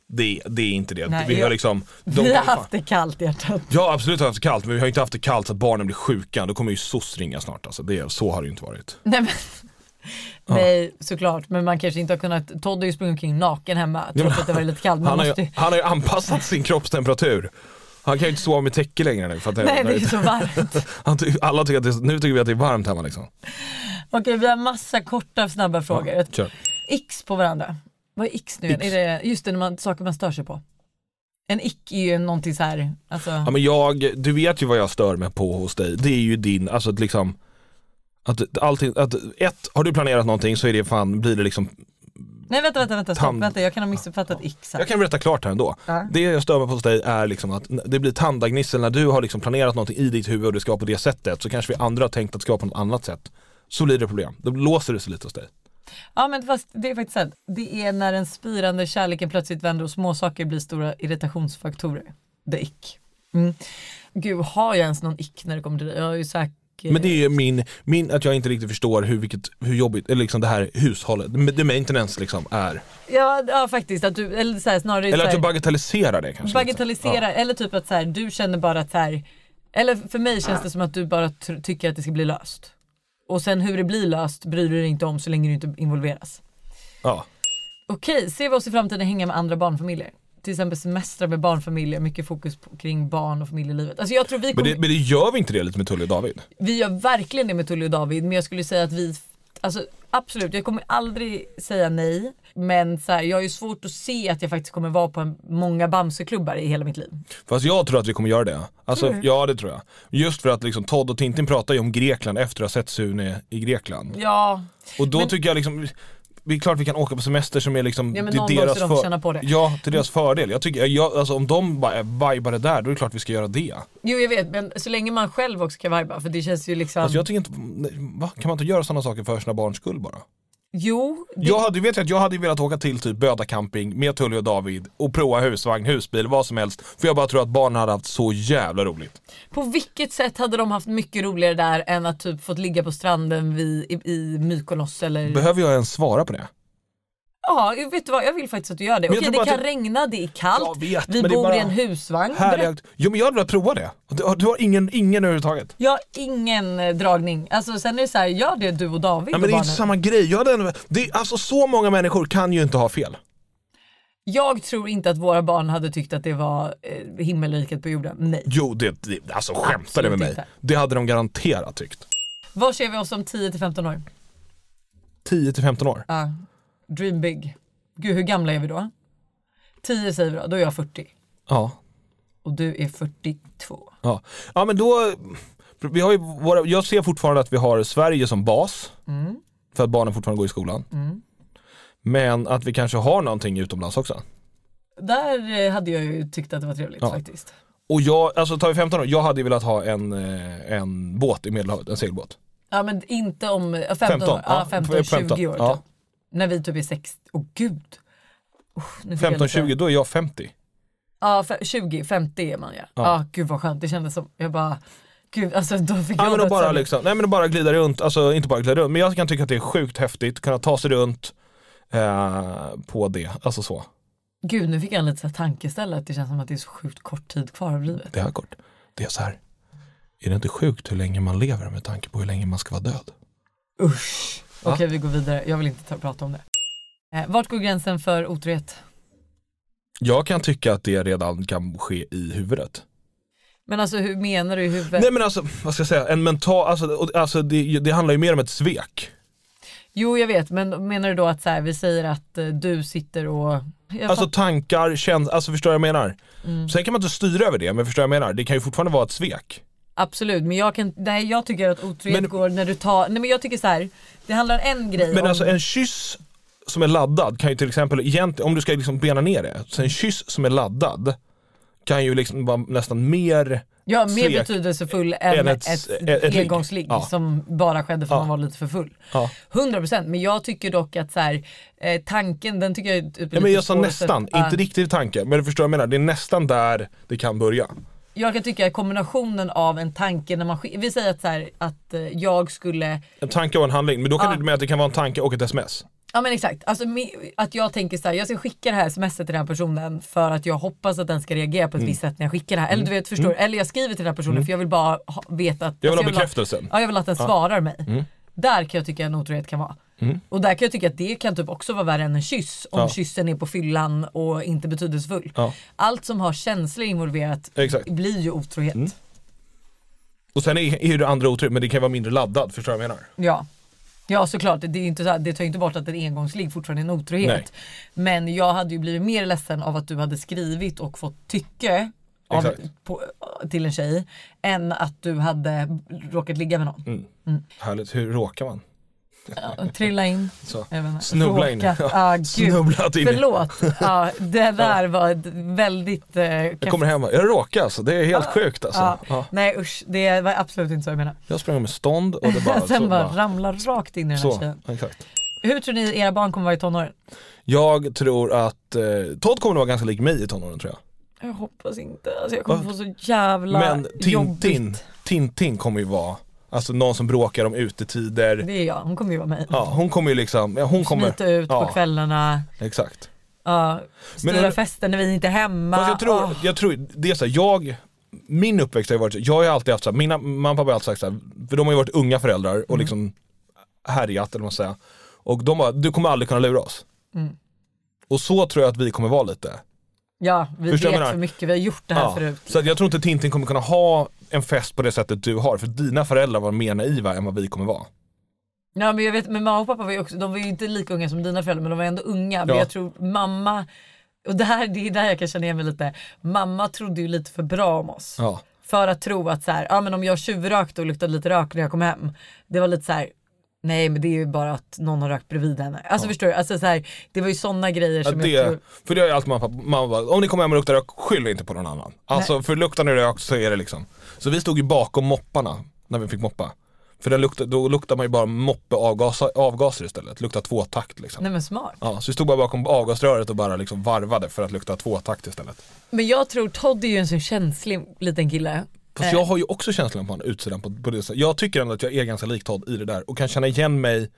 Det, det är inte det.
Nej,
vi har
jag-
liksom, de
vi har haft det kallt hjärtat.
Ja absolut har vi haft det kallt, men vi har inte haft det kallt så att barnen blir sjuka. Då kommer ju SOS ringa snart alltså. det, Så har det ju inte varit.
Nej, men, nej såklart men man kanske inte har kunnat, Todd har ju sprungit omkring naken hemma trots att det var lite kallt. Man
Han har,
måste,
ju, han har ju anpassat sin kroppstemperatur. Han kan ju inte sova med täcke längre nu. För att det,
nej det är så varmt.
ty, alla tycker att det, nu tycker vi att det är varmt hemma liksom.
Okej vi har massa korta snabba frågor. Ett
Kör.
X på varandra. Vad är X nu igen? Är det just det när man, saker man stör sig på? En ick är ju någonting så här, alltså,
Ja men jag, du vet ju vad jag stör mig på hos dig. Det är ju din, alltså liksom att allting, att ett, har du planerat någonting så är det fan, blir det liksom
nej vänta vänta vänta, stopp, vänta jag kan ha missuppfattat här.
Jag kan berätta klart här ändå.
Ja.
Det jag stör mig på hos dig är liksom att det blir tandagnissel när du har liksom planerat någonting i ditt huvud och det ska vara på det sättet så kanske vi andra har tänkt att det ska vara på något annat sätt. Så blir det problem. Då låser det sig lite hos dig.
Ja men fast det är faktiskt sant. Det är när den spirande kärleken plötsligt vänder och småsaker blir stora irritationsfaktorer. The ick. Mm. Gud, har jag ens någon ick när det kommer till det? Jag har ju säkert...
Men det är ju min, min att jag inte riktigt förstår hur, vilket, hur jobbigt, eller liksom det här hushållet, the maintenance liksom är.
Ja, ja faktiskt, att du, eller så här, snarare
Eller att du bagatelliserar det kanske.
bagatelliserar, eller typ att så här, du känner bara att så här, eller för mig känns det som att du bara tycker att det ska bli löst. Och sen hur det blir löst bryr du dig inte om så länge du inte involveras.
Ja.
Okej, ser vi oss i framtiden hänga med andra barnfamiljer? Till exempel semestrar med barnfamiljer, mycket fokus på, kring barn och familjelivet. Alltså jag tror vi
Men
kommer,
det, men det gör vi inte det lite med Tully och David?
vi gör verkligen det med Tully och David men jag skulle säga att vi, alltså absolut jag kommer aldrig säga nej. Men så här, jag har ju svårt att se att jag faktiskt kommer vara på en, många Bamseklubbar i hela mitt liv.
Fast jag tror att vi kommer göra det. Alltså,
du?
ja det tror jag. Just för att liksom Todd och Tintin pratar ju om Grekland efter att ha sett Sune i Grekland.
Ja,
Och då
Men-
tycker jag liksom, det är klart vi kan åka på semester som är liksom
Ja, men
till deras
de på det.
Ja, till deras fördel. Jag tycker, jag, alltså om de bara är vibade där, då är det klart vi ska göra det.
jo jag vet men så länge man själv också kan vibea för det känns ju liksom
Alltså jag tycker inte, va? Kan man inte göra sådana saker för sina barns skull bara?
Jo, det,
Jag hade, vet att jag hade velat åka till typ Böda camping med Tully och David och prova husvagn, husbil, vad som helst. För jag bara tror att barnen hade haft så jävla roligt.
på vilket sätt hade de haft mycket roligare där än att typ fått ligga på stranden vid, i, i Mykonos eller
Behöver jag ens svara på det?
Ja, vet du vad? Jag vill faktiskt att du gör det. Okej, det kan
att
regna, det är kallt,
vet,
vi bor
bara
i en husvagn.
Härligt. Jo men jag hade velat prova det. Du, har- du har ingen, ingen överhuvudtaget.
Jag har ingen eh, dragning. Alltså sen är det så här, gör det du och David och
men det är inte samma grej. Jag hade, ändå- det, alltså så många människor kan ju inte ha fel.
Jag tror inte att våra barn hade tyckt att det var eh, himmelriket på jorden. Nej.
Jo, det, det, alltså skämtar du med mig?
inte.
Det hade de garanterat tyckt.
Var ser vi oss om 10 till 15 år?
10 till 15 år.
Ja. Dream big. Gud, hur gamla är vi då? 10 säger vi då, då är jag 40.
Ja.
Och du är 42.
Ja, ja men då, vi har våra, jag ser fortfarande att vi har Sverige som bas.
Mm.
För att barnen fortfarande går i skolan.
Mm.
Men att vi kanske har någonting utomlands också.
Där eh, hade jag ju tyckt att det var trevligt
Ja.
faktiskt.
Och jag, alltså tar vi 15 år, jag hade ju velat ha en, eh, en båt i Medelhavet, en segelbåt.
Ja men inte om ja, 15,
15,
år, ja,
ja,
15,
15,
20 år
ja.
När vi typ är 60, åh gud. Nu fick jag
15-20,
lite-
då är jag 50.
Ja fe- 20, 50 är man ja. Ja
Ja.
gud vad skönt, det kändes som, jag bara, gud alltså då fick
Ja
jag
men då bara liksom, nej men då bara glida runt, alltså inte bara glida runt, men jag kan tycka att det är sjukt häftigt, kunna ta sig runt eh, på det, alltså så.
Gud nu fick jag en lite så här tankeställare att det känns som att det är så sjukt kort tid kvar av livet.
Det är kort. Det är så här. Är det inte sjukt hur länge man lever med tanke på hur länge man ska vara död?
Usch. Okej vi går vidare, jag vill inte ta, prata om det. Eh, vart går gränsen för otrohet?
Jag kan tycka att det redan kan ske i huvudet.
Men alltså hur menar du i huvudet?
Nej men alltså, vad ska jag säga, en mental, alltså, alltså det, det handlar ju mer om ett svek.
Jo jag vet men menar du då att så här, vi säger att eh, du sitter och... Jag
Alltså
fatt-
tankar, känns, alltså förstår du vad jag menar?
Mm.
Sen kan man inte styra över det, men förstår du vad jag menar? Det kan ju fortfarande vara ett svek.
Absolut men jag kan, nej jag tycker att otrohet
Men-
går när du tar, nej men jag tycker så här. Det handlar en grej
Men
om...
alltså en kyss som är laddad kan ju till exempel, om du ska liksom bena ner det, så en kyss som är laddad kan ju liksom vara nästan mer
Ja, mer betydelsefull än,
än
ett,
ett- ett- ett ligg.
engångsligg
Ja.
som bara skedde för att
Ja.
man var lite för full.
Ja.
100% men jag tycker dock att så här, eh, tanken den tycker jag är typ
Ja, men jag sa
att
nästan,
sätta-
inte riktigt tanke, men du förstår vad jag menar, det är nästan där det kan börja.
Jag kan tycka att kombinationen av en tanke när man vi säger att, så här, att eh, jag skulle
En tanke och en handling, men då kan
Ja.
det med att det kan vara en tanke och ett sms.
Ja men exakt, alltså, att jag tänker så här, jag ska skicka det här smset till den här personen för att jag hoppas att den ska reagera på ett
Mm.
visst sätt när jag skickar det här. Eller
Mm.
du vet, förstår
Mm.
Eller jag skriver till den här personen
Mm.
för jag vill bara ha, veta att...
Jag vill
alltså,
ha bekräftelsen.
Ja jag vill att den
Ja.
svarar mig.
Mm.
Där kan jag tycka en otrohet kan vara.
Mm.
Och där kan jag tycka att det kan typ också vara värre än en kyss om
Ja.
kyssen är på fyllan och inte betydelsefull.
Ja.
Allt som har känslor involverat
Exakt.
blir ju otrohet.
Mm. Och sen är, är det andra otroligt, men det kan vara mindre laddad, förstår du vad jag menar?
Ja. Ja såklart, det, är inte så här, det tar ju inte bort att en engångsligg fortfarande är en otrohet.
Nej.
Men jag hade ju blivit mer ledsen av att du hade skrivit och fått tycke av, på, till en tjej än att du hade råkat ligga med någon.
Mm.
Mm.
Härligt, hur råkar man?
Ja, trilla in.
Så. Snubbla in.
Råkat. Ah.
Snubblat in
Förlåt. Ja, det där var ett väldigt eh,
Jag kommer hem och jag råkar alltså, det är helt sjukt alltså.
Ja.
Ja.
Nej usch, det var absolut inte så jag menade.
Jag sprang med stånd och det bara,
Sen
så,
bara,
bara
ramlar rakt in i den här tjejen.
exakt.
Hur tror ni era barn kommer vara i tonåren?
Jag tror att eh, Todd kommer att vara ganska lik mig i tonåren tror jag.
Jag hoppas inte. Alltså jag kommer
Va?
få så jävla
Men Tintin,
jobbigt.
Tintin kommer ju vara, alltså någon som bråkar om utetider.
Det är jag, hon kommer ju vara mig.
Ja, hon kommer ju liksom, ja, hon kommer.
Smita ut
ja,
på kvällarna,
Exakt.
ja, styra
Men-
fester när vi inte är hemma.
Fast jag tror,
Åh.
jag tror, det är så här, jag, min uppväxt har ju varit så, jag har ju alltid haft så här, mina mamma och pappa har alltid sagt så här, för de har ju varit unga föräldrar och
Mm.
liksom härjat eller vad man säger. Och de bara, du kommer aldrig kunna lura oss.
Mm.
Och så tror jag att vi kommer vara lite.
Ja, vi
Förstår
vet för mycket, vi har gjort det här
Ja,
förut.
Så jag tror inte Tintin kommer kunna ha en fest på det sättet du har, för dina föräldrar var mer naiva än vad vi kommer vara.
Ja men jag vet, men mamma och pappa var ju också, de var ju inte lika unga som dina föräldrar men de var ändå unga. Men
Ja.
jag tror mamma, och det, här, det är där jag kan känna igen mig lite, mamma trodde ju lite för bra om oss.
Ja.
För att tro att så här, ja men om jag tjuvrökte och luktade lite rök när jag kom hem. Det var lite så här. Nej men det är ju bara att någon har rökt bredvid henne. Alltså förstår du? Alltså, så här, det var ju sådana grejer
Ja,
som jag tror.
det, för det har ju alltid mamma, mamma bara, om ni kommer hem och luktar rök, skyll inte på någon annan. Alltså för luktar ni rök så är det liksom. Så vi stod ju bakom mopparna när vi fick moppa. För den lukta, då luktar man ju bara moppe avgaser, avgaser istället, luktar tvåtakt liksom.
Nej men smart.
Ja, så vi stod bara bakom avgasröret och bara liksom varvade för att lukta tvåtakt istället.
Men jag tror Todd är ju en så känslig liten kille.
Fast
Eh,
jag har ju också känslan på honom, utsidan på, på det sättet. Jag tycker ändå att jag är ganska lik Todd i det där och kan känna igen mig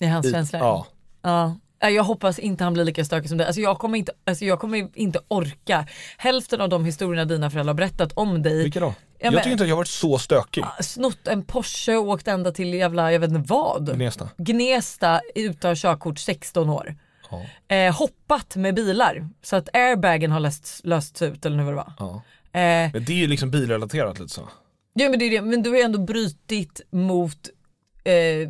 är hans
i,
känslor.
ja.
Ja. Ja, Jag hoppas inte han blir lika stökig som dig. Alltså jag, kommer inte, alltså jag kommer inte orka. Hälften av de historierna dina föräldrar har berättat om dig.
Vilka då?
Ja,
jag
men-
tycker inte att jag har varit så stökig.
Snott en Porsche och åkt ända till jävla, jag vet inte vad.
Gnesta.
Gnesta utan körkort 16 år.
Ja.
Eh, hoppat med bilar så att airbagen har lösts, lösts ut eller nu vad det var.
Ja.
Eh,
Men det är ju liksom bilrelaterat lite så.
ja, men, det är det. men du har ju ändå brytit mot eh,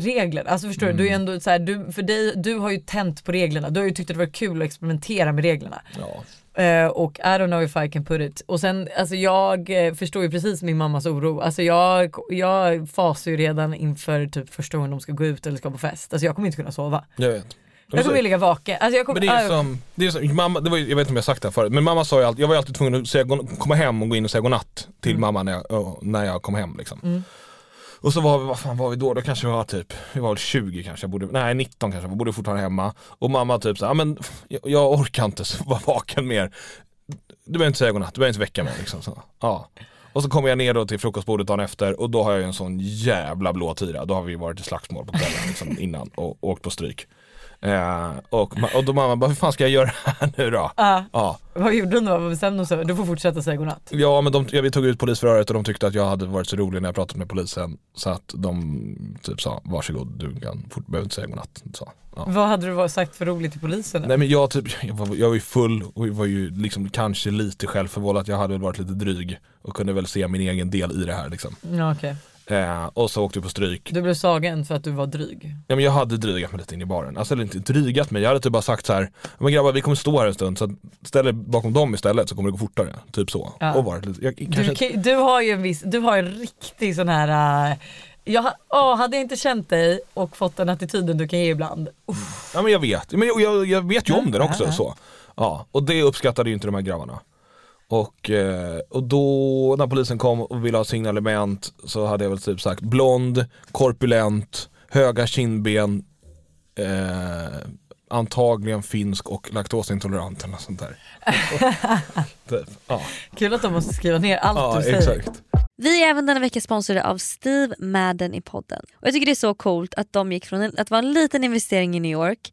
regler. Alltså förstår du, du är
Mm.
ändå så här, du, för dig, du har ju tänt på reglerna. Du har ju tyckt att det var kul att experimentera med reglerna.
Ja.
Eh, och I don't know if I can put it. Och sen, alltså jag eh, förstår ju precis min mammas oro. Alltså jag, jag fasar ju redan inför typ första gången de ska gå ut eller ska på fest. Alltså jag kommer inte kunna sova.
Jag vet.
Jag kommer ju ligga vaken. Alltså jag kommer,
Men det är
ah,
som, det är som mamma, det var, jag vet inte om jag har sagt det här förut, men mamma sa ju alltid, jag var ju alltid tvungen att säga, komma hem och gå in och säga godnatt till
Mm.
mamma när jag, när jag kom hem liksom. Och så var vi, vad fan var vi då? Då kanske vi var typ, vi var väl 20 kanske, jag borde, nej 19 kanske, jag bodde fortfarande hemma. Och mamma typ såhär, men jag, jag orkar inte så vara vaken mer. Du behöver inte säga godnatt, du behöver inte väcka mig liksom. Så, ja. Och så kommer jag ner då till frukostbordet dagen efter och då har jag ju en sån jävla blå tira. Då har vi varit i slagsmål på kvällen liksom, innan och åkt på stryk. Eh, och, och då mamma bara, hur fan ska jag göra här nu då?
ah,
Ja,
vad gjorde hon då? Vad bestämde hon sig? Du får fortsätta säga godnatt.
ja men de, ja, vi tog ut polisförhöret och de tyckte att jag hade varit så rolig när jag pratat med polisen så att de typ sa varsågod du kan fort, behöver inte säga godnatt. Så, ja.
Vad hade du sagt för roligt till polisen? då?
Nej men jag, typ, jag, var, jag var ju full och var ju liksom kanske lite självförvållat, jag hade väl varit lite dryg och kunde väl se min egen del i det här liksom.
Ja, okej.
Eh, och så åkte vi på stryk.
Du blev slagen för att du var dryg.
Ja men jag hade drygat mig lite in i baren, alltså eller inte drygat mig, jag hade typ bara sagt så här, men grabbar vi kommer stå här en stund så ställ er bakom dem istället så kommer det gå fortare. Typ så.
Ja.
Och lite, jag,
Du,
kanske,
kan- du har ju en viss, du har en riktig sån här äh, jag, åh, hade jag inte känt dig och fått den attityden du kan ge ibland. Uff,
ja men jag vet, men jag, jag, jag vet ju om den också så. Ja, och det uppskattade ju inte de här grabbarna. Och, eh, och då när polisen kom och ville ha signalement så hade jag väl typ sagt blond, korpulent, höga kindben, eh, antagligen finsk och laktosintolerant eller något sånt där. typ, ja,
kul att de måste skriva ner allt
ja
du säger.
exakt.
Vi är även denna vecka sponsrade av Steve Madden i podden. Och Jag tycker det är så coolt att de gick från en- att vara en liten investering i New York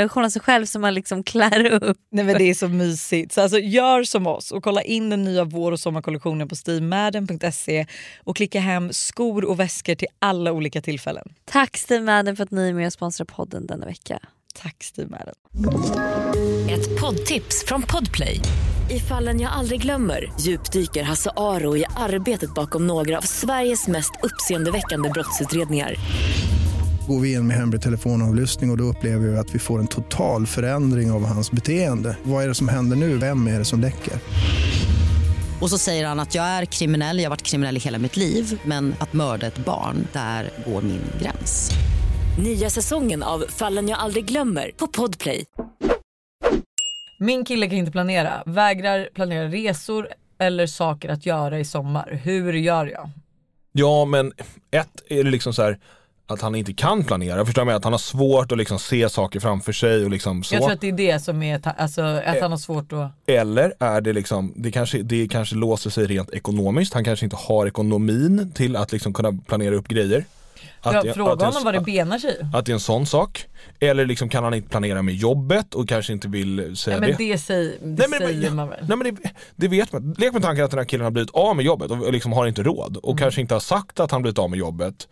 miniversion av sig själv som man liksom klär upp.
Nej men det är så mysigt. Så alltså, gör som oss och kolla in den nya vår och sommarkollektionen på stevemadden.se och klicka hem skor och väskor till alla olika tillfällen.
Tack Steve Madden för att ni är med och sponsrar podden denna vecka.
Tack Steve Madden.
Ett poddtips från Podplay. I fallen jag aldrig glömmer djupdyker Hasse Aro i arbetet bakom några av Sveriges mest uppseendeväckande brottsutredningar.
Går vi in med hemlig telefonavlyssning och, och då upplever vi att vi får en total förändring av hans beteende. Vad är det som händer nu? Vem är det som läcker?
Och så säger han att jag är kriminell, jag har varit kriminell i hela mitt liv men att mörda ett barn, där går min gräns.
Nya säsongen av Fallen jag aldrig glömmer på Podplay.
Min kille kan inte planera, vägrar planera resor eller saker att göra i sommar. Hur gör jag?
Ja men ett är det liksom så här att han inte kan planera, förstår med att han har svårt att liksom se saker framför sig och liksom så.
Jag tror att det är det som är, alltså att han har svårt att...
Eller är det liksom, det kanske, det kanske låser sig rent ekonomiskt, han kanske inte har ekonomin till att liksom kunna planera upp grejer. Att
fråga
att
honom vad det benar sig.
Att det är en sån sak. Eller liksom kan han inte planera med jobbet och kanske inte vill säga
Nej, men
det.
det, säger, det
Nej, men-
säger
men-
man väl.
Nej men det, det vet man. Lek med tanken att den här killen har blivit av med jobbet och liksom har inte råd och kanske inte har sagt att han blivit av med jobbet.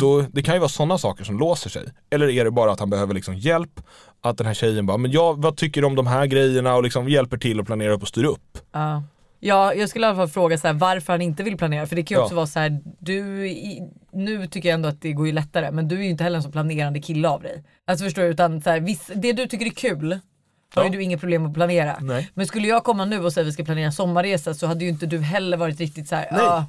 Då, det kan ju vara sådana saker som låser sig. Eller är det bara att han behöver liksom hjälp? Att den här tjejen bara, men jag, vad tycker du om de här grejerna och liksom hjälper till att planera upp och styra upp.
Ja. Ja, jag skulle i alla fall fråga så här, varför han inte vill planera. För det kan ju
Ja.
också vara så här, du, i, nu tycker jag ändå att det går ju lättare, men du är ju inte heller en så planerande kille av dig. Alltså förstår du, utan så här, viss, det du tycker är kul har ju
Ja.
du inget problem att planera.
Nej.
Men skulle jag komma nu och säga att vi ska planera sommarresa så hade ju inte du heller varit riktigt så här,
Nej.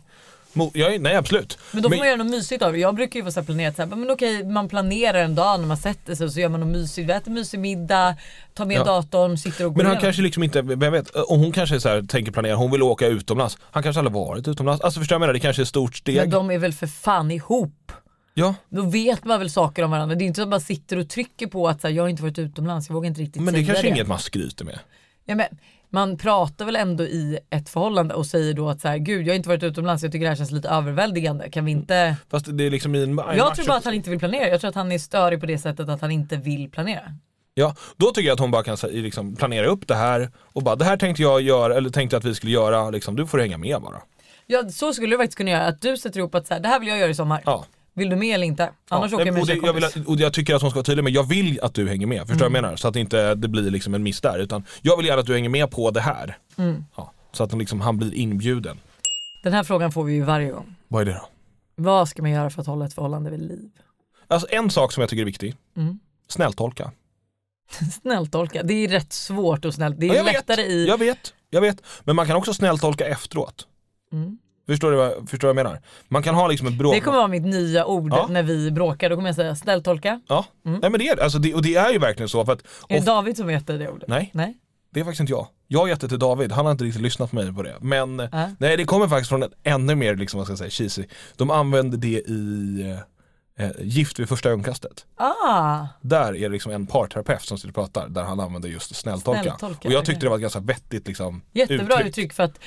Ja,
är- nej absolut.
Men då får man göra något mysigt av det. Jag brukar ju vara så här planerat så här, men okej man planerar en dag när man sätter sig och så gör man något mysigt. Vi äter mysig middag, tar med
Ja.
datorn, sitter och går
Men han
igenom.
kanske liksom inte, vem vet, om hon kanske är så här, tänker planera, hon vill åka utomlands. Han kanske aldrig varit utomlands. Alltså förstår du vad jag menar? Det kanske är ett stort steg.
Men de är väl för fan ihop.
Ja,
Då vet man väl saker om varandra. Det är inte så att man sitter och trycker på att så här, jag har inte varit utomlands, jag vågar inte riktigt
men det är
säga
kanske
det.
inget man skryter med.
Ja, men, man pratar väl ändå i ett förhållande och säger då att så här, gud jag har inte varit utomlands, jag tycker det här känns lite överväldigande. Kan vi inte...
Fast det är liksom i en en
Jag tror bara att han inte vill planera. Jag tror att han är störig på det sättet att han inte vill planera.
Ja, då tycker jag att hon bara kan liksom, planera upp det här och bara det här tänkte jag göra, eller tänkte att vi skulle göra, liksom, du får hänga med bara.
Ja så skulle du faktiskt kunna göra. Att du sätter ihop att så här, det här vill jag göra i sommar.
Ja.
Vill du med eller inte? Annars
ja,
åker jag med
och, det, jag, vill, att- och jag tycker att hon ska vara tydlig med, jag vill att du hänger med, förstår du vad jag menar? Så att inte det blir liksom en miss där, utan jag vill gärna att du hänger med på det här.
Mm.
Ja, så att han, liksom, han blir inbjuden.
Den här frågan får vi ju varje gång.
Vad är det då?
Vad ska man göra för att hålla ett förhållande vid liv?
Alltså en sak som jag tycker är viktig,
Mm.
snälltolka.
Snälltolka, det är rätt svårt att snällt. Det
Ja,
är
jag vet,
lättare i...
Jag vet, jag vet. Men man kan också snälltolka efteråt.
Mm.
Förstår du vad, förstår du vad jag menar? Man kan ha liksom ett bråk.
Det kommer vara mitt nya ord
Ja.
när vi bråkar. Då kommer jag säga snälltolka.
Ja, nej men det är. Alltså det. Och det är ju verkligen så för att...
Är det David som heter det ordet?
Nej.
Nej.
Det är faktiskt inte jag. Jag har gett det till David, han har inte riktigt lyssnat på mig på det. Men
Äh.
nej det kommer faktiskt från ett ännu mer, liksom, vad ska jag säga, cheesy. De använder det i eh, Gift vid första ögonkastet.
Ah,
Där är det liksom en parterapeut som sitter och pratar där han använder just snälltolka.
Snälltolka,
och jag tyckte det var ett ganska vettigt liksom,
jättebra
uttryck.
uttryck. för att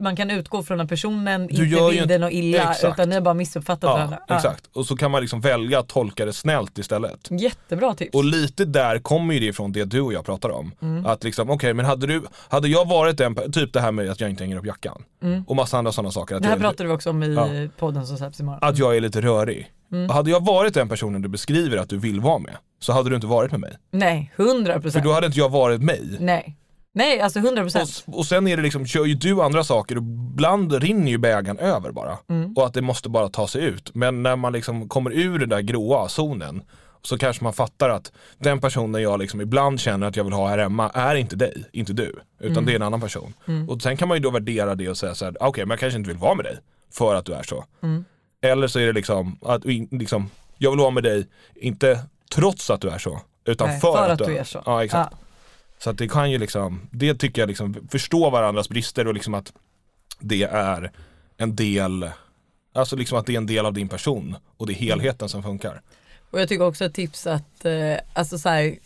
man kan utgå från att personen
Du
inte vill det något illa
Exakt.
utan ni har bara missuppfattat
Ja,
varandra. Ah.
exakt. Och så kan man liksom välja att tolka det snällt istället.
Jättebra tips.
Och lite där kommer ju det ifrån det du och jag pratar om.
Mm.
Att liksom, okej men hade du, hade jag varit en, typ det här med att jag inte hänger upp jackan.
Mm.
Och massa andra sådana saker.
Det här pratade vi också om i
Ja.
podden som släpps imorgon.
att jag är lite rörig.
Mm.
Hade jag varit den personen du beskriver att du vill vara med, så hade du inte varit med mig.
Nej, 100%
För
procent.
då hade inte jag varit mig.
Nej. Nej, alltså 100 procent.
Och, och sen är det liksom, kör ju du andra saker och ibland rinner ju bägaren över bara.
Mm.
Och att det måste bara ta sig ut. Men när man liksom kommer ur den där gråa zonen så kanske man fattar att den personen jag liksom ibland känner att jag vill ha här hemma är inte dig, inte du. Utan
Mm.
det är en annan person.
Mm.
Och sen kan man ju då värdera det och säga så här: okej men jag kanske inte vill vara med dig för att du är så.
Mm.
Eller så är det liksom, att liksom, jag vill vara med dig, inte trots att du är så, utan
Nej,
för, att, du är
så.
Ja exakt.
Ja.
Så att det kan ju liksom, det tycker jag liksom, förstå varandras brister och liksom att det är en del, alltså liksom att det är en del av din person och det är helheten som funkar.
Och jag tycker också ett tips att, eh, alltså så här,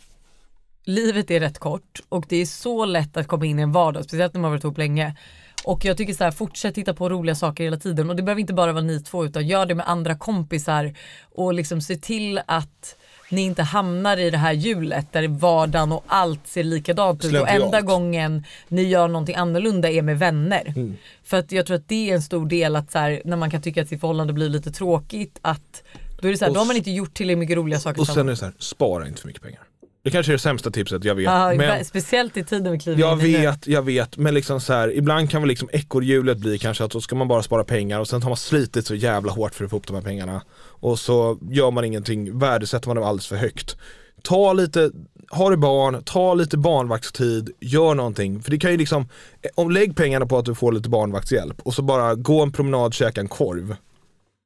livet är rätt kort och det är så lätt att komma in i en vardag, speciellt när man har varit ihop länge. Och jag tycker så här, fortsätt titta på roliga saker hela tiden och det behöver inte bara vara ni två utan gör det med andra kompisar och liksom se till att ni inte hamnar i det här hjulet där vardagen och allt ser likadant ut och enda gången ni gör någonting annorlunda är med vänner.
Mm.
För att jag tror att det är en stor del att så här, när man kan tycka att sitt förhållande blir lite tråkigt att då är det så här, då har man inte gjort tillräckligt mycket roliga saker
Och sen är det så här, spara inte för mycket pengar. Det kanske är det sämsta tipset, jag vet.
Ja,
men
Speciellt i tiden vi kliver
jag
in i nu.
vet, jag vet, men liksom så här, ibland kan väl liksom ekorrhjulet bli kanske att då ska man bara spara pengar och sen har man slitit så jävla hårt för att få upp de här pengarna. Och så gör man ingenting, värdesätter man dem alldeles för högt. Ta lite, har du barn, ta lite barnvaktstid, gör någonting. För det kan ju liksom, om lägg pengarna på att du får lite barnvaktshjälp och så bara gå en promenad, käka en korv.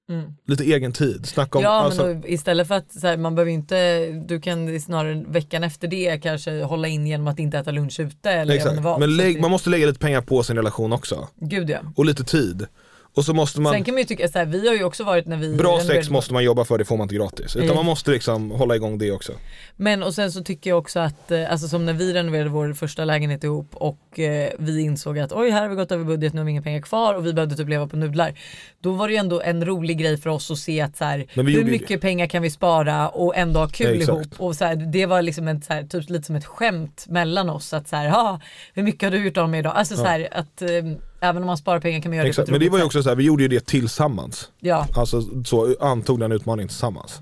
Mm.
Lite egen tid, snacka om,
Ja
alltså,
men då, istället för att så här, man behöver inte, du kan snarare veckan efter det kanske hålla in genom att inte äta lunch ute eller
exakt.
vad.
Men lägg, man måste lägga lite pengar på sin relation också.
Gud ja.
Och lite tid. Och så måste man
Sen kan man ju tycka så här, vi har ju också varit när vi
Bra sex måste man jobba för, det får man inte gratis. Utan
Mm.
man måste liksom hålla igång det också.
Men och sen så tycker jag också att, eh, alltså som när vi renoverade vår första lägenhet ihop och eh, vi insåg att oj här har vi gått över budget, nu har vi inga pengar kvar och vi behövde typ leva på nudlar. Då var det ju ändå en rolig grej för oss att se att så här, hur
gjorde ju
mycket pengar kan vi spara och ändå ha kul
Exakt.
ihop. Och så här, det var liksom ett, så här, typ lite som ett skämt mellan oss att så här, "Ha, hur mycket har du gjort av mig idag? Alltså så
Ja.
här, att eh, även om man sparar pengar kan man göra
Exakt.
det
Men det var ju också så här, vi gjorde ju det tillsammans.
Ja.
Alltså så antog den utmaningen tillsammans.